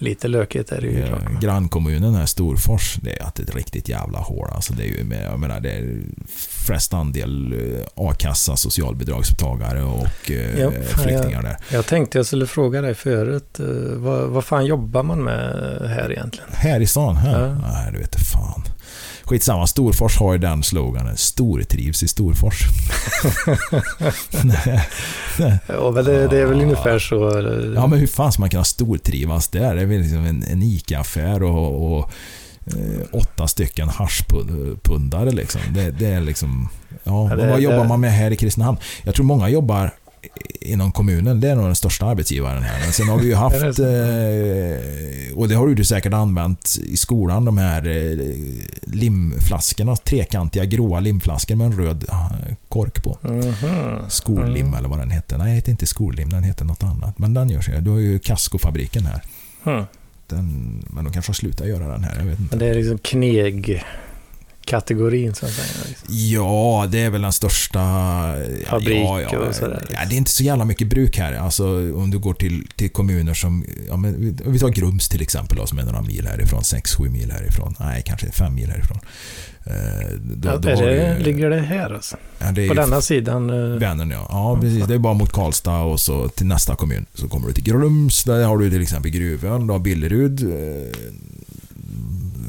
lite lökigt är det ju klart. Eh, Grannkommunen här, Storfors, det är att det är ett riktigt jävla hål. Alltså det är ju med, jag menar, det är flest andel eh, a-kassa, socialbidragstagare och eh, Ja, flyktingar där. Jag tänkte jag skulle fråga dig förut. Vad, vad fan jobbar man med här egentligen? Här i stan? Här? Ja. Nej, du vet fan. Skitsamma, Storfors har ju den sloganen. Stortrivs i Storfors. Ja, men det, det är väl ungefär så. Ja, men hur fan ska man kunna stortrivas där? Det är väl liksom en, en ICA-affär och, och eh, åtta stycken haschpundare liksom. Det, det är liksom... Ja, Ja, det- vad jobbar man med här i Kristinehamn? Jag tror många jobbar inom kommunen. Det är nog den största arbetsgivaren här. Sen har vi ju haft, eh, och det har du säkert använt i skolan, de här eh, limflaskorna. Trekantiga gråa limflaskor med en röd eh, kork på. Skollim eller vad den hette. Nej, det heter inte skollim, den heter något annat. Men den görs ju. Du har ju Casco-fabriken här. Den, men de kanske har slutat göra den här, jag vet inte. Men det är liksom kneg-kategorin så att säga. liksom. Ja, det är väl den största... Fabrik ja, ja, och sådär. Ja, det är inte så jävla mycket bruk här. Alltså om du går till, till kommuner som... Ja, men, vi- tar Grums till exempel då, som är några mil härifrån. 6-7 mil härifrån. Nej, kanske 5 mil härifrån. Eh, då, Ja, då det, du- ligger det här alltså? ja, det På denna sidan? eh, Vänern ja. Ja, precis. Det är bara mot Karlstad och så till nästa kommun. Så kommer du till Grums. Där har du till exempel Gruvön. Du har Billerud.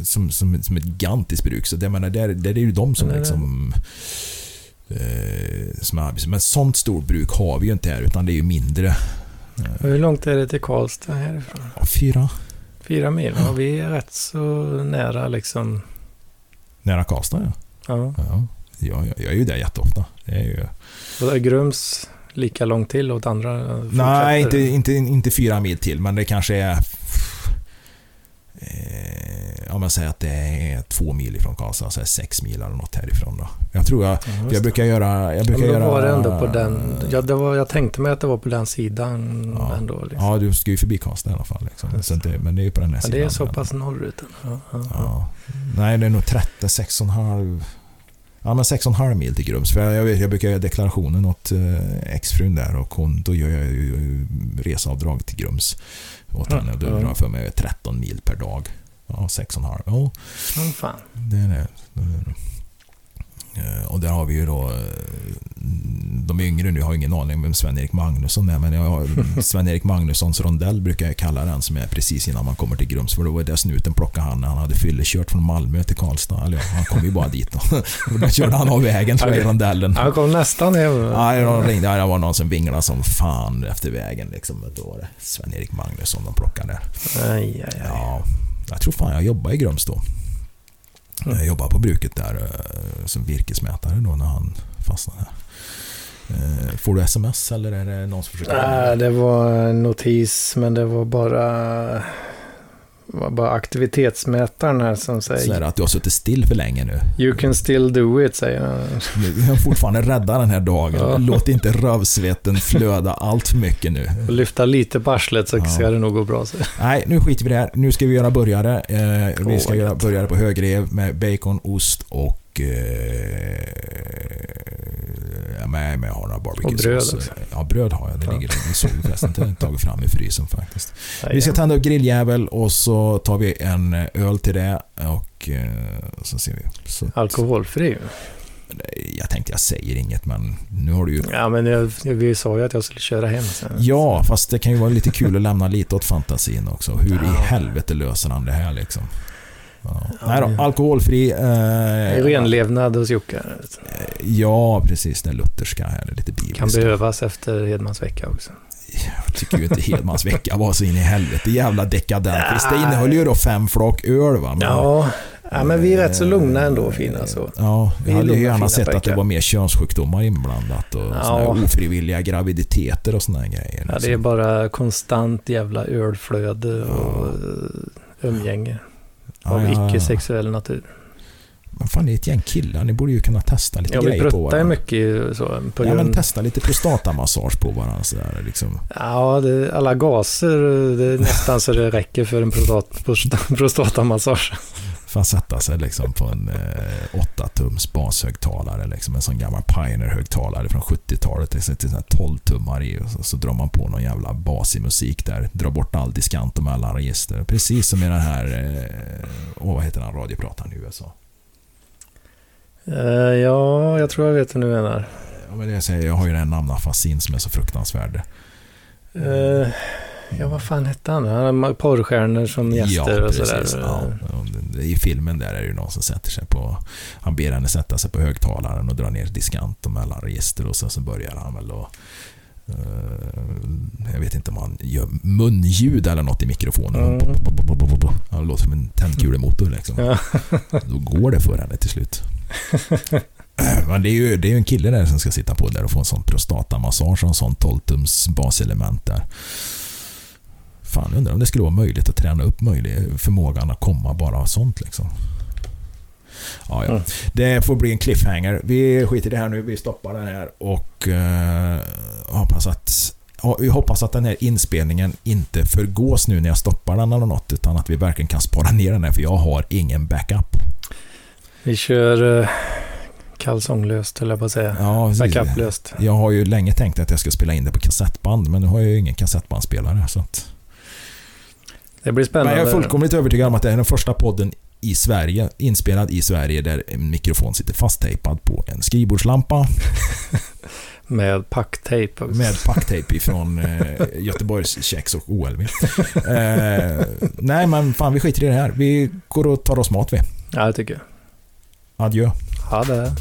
Som, som, som ett gigantiskt bruk. Så det, menar, där, där är ju de som är det- liksom... Eh, som är arbets- Men sånt stort bruk har vi ju inte här. Utan det är ju mindre. Hur långt är det till Karlstad härifrån? ja, fyra. Fyra mil? Ja, vi är rätt så nära liksom. Nära Karlstad ja. Ja. ja. Jag, jag, jag är ju där jätteofta. Det är ju... Och är Grums lika långt till åt andra? Nej, inte, inte, inte fyra mil till, men det kanske är... Eh, om man säger att det är två mil ifrån Karlstad, så är sex mil eller något härifrån då. Jag tror jag... Ja, Jag brukar göra... Jag Ja, brukar men då göra... var det ändå på den... Ja, det var, jag tänkte mig att det var på den sidan Ja. ändå. Liksom. Ja, du ska ju förbi Karlstad i alla fall. Liksom. Just Så det, men det är ju på den här Men sidan. det är så pass norrut. Ja, ja, ja. Ja. Nej, det är nog 30, 6,5... Ja, men 6,5 mil till Grums. För jag, jag, vet, jag brukar göra deklarationen åt eh, exfrun där och hon, då gör jag ju reseavdrag till Grums åt henne. Då ja. drar jag för mig 13 mil per dag. Ja, 6,5. Ja, Men fan. det är det. det, är det. Eh, Och där har vi ju då eh, de yngre nu har ingen aning om vem Sven-Erik Magnusson är men jag har Sven-Erik Magnussons rondell brukar jag kalla den som är precis innan man kommer till Grums för då var det snuten plockade han när han hade fyllekört från Malmö till Karlstad. Eller ja, han kom ju bara dit då. Och då körde han av vägen tror jag i rondellen. Han kom nästan hem. Ja, de ringde. Ja, det var någon som vinglade som fan efter vägen. Liksom. Då var det Sven-Erik Magnusson de plockade där. Aj, aj, aj. Ja, jag tror fan jag jobbade i Grums då. Jag jobbade på bruket där eh, som virkesmätare då när han fastnade här. Eh, får du sms eller är det någon som försöker? Nej, det var en notis, men det var bara, bara aktivitetsmätaren här som Så är säger att du har suttit still för länge nu. You can still do it, säger han. Vi har fortfarande rädda den här dagen. Ja. Låt inte rövsvetten flöda allt för mycket nu. Och lyfta lite på arslet så Ja. ska det nog gå bra. Så. Nej, nu skiter vi i det här. Nu ska vi göra burgare. Eh, vi ska göra burgare på högrev med bacon, ost och... Eh, med, med jag har några barbecue Och bröd sås. också. Ja, bröd har jag. Det Ja. ligger vi förresten. Det har jag tagit fram i frysen faktiskt. Vi ska tända upp grilljävel och så tar vi en öl till det och eh, så ser vi. Så, Alkoholfri. jag tänkte jag säger inget men nu har du ju... Ja, men jag, vi sa ju att jag skulle köra hem sen. Ja, fast det kan ju vara lite kul att lämna lite åt fantasin också. Hur i Ja. helvete löser han det här liksom? Ja. Ja, Nej då, alkoholfri. Eh, Renlevnad hos Jocke. ja, precis. Den lutherska här. Lite Kan bibliska. behövas efter Hedmans vecka också. Jag tycker ju inte Hedmans vecka var så in i helvete jävla dekadent. Det innehöll ju då fem flak öl va? Men- Ja, ja, men vi är rätt så lugna ändå fina så. Ja, Vi jag hade ju gärna sett att det var mer könssjukdomar inblandat och Ja. ofrivilliga graviditeter och såna grejer. Ja, det är bara konstant jävla ölflöde och eh, umgänge Ja, av ja, ja. icke-sexuell natur. Men fan, det är ett gäng killar. Ni borde ju kunna testa lite Ja, vi grejer på pruttar ju varandra. mycket så. På Ja, men grund... testa lite prostatamassage på varandra sådär liksom. Ja, det, alla gaser, det är nästan så det räcker för en prostat, prosta- prostatamassage. För att sätta sig liksom på en eh, 8-tums bashögtalare. Liksom en sån gammal Pioneer-högtalare från 70-talet. Det sitter sån här 12-tummar i och så, så drar man på någon jävla basig musik där. Drar bort all diskant och mellanregister. Precis som i den här, eh, åh, vad heter den radioprataren i USA? Eh, ja, jag tror jag vet hur du menar. Ja, men det jag, säger, jag har ju den namnafasin som är så fruktansvärd. Eh, ja, vad fan hette han? Han har porrstjärnor som gäster ja, och sådär. Ja, I filmen där är det ju någon som sätter sig på... Han ber henne sätta sig på högtalaren och dra ner diskant och mellanregister och sen så börjar han väl och... eh, jag vet inte om han gör munljud eller något i mikrofonen. Mm. Han låter som en tändkulemotor liksom. Ja. Då går det för henne till slut. Men det är ju det är en kille där som ska sitta på där och få en sån prostatamassage och en sån 12-tums baselement där. Fan, undrar om det skulle vara möjligt att träna upp möjlig förmågan att komma bara av sånt liksom. Ja, ja. Mm. Det får bli en cliffhanger. Vi skiter i det här nu. Vi stoppar den här och eh, hoppas att vi hoppas att den här inspelningen inte förgås nu när jag stoppar den eller något utan att vi verkligen kan spara ner den här för jag har ingen backup. Vi kör uh, kalsonglöst, på att säga. Ja. Backuplöst. Jag har ju länge tänkt att jag ska spela in det på kassettband men nu har jag ju ingen kassettbandspelare. Så att... Det blir spännande. Men jag är fullkomligt övertygad om att det är den första podden i Sverige, inspelad i Sverige, där en mikrofon sitter fasttejpad på en skrivbordslampa Med packtejp. med packtejp ifrån eh, Göteborgs Kex och OLV. Eh, nej men fan vi skiter i det här. Vi går och tar oss mat vi. Ja, det tycker jag. Adjö. Ha det.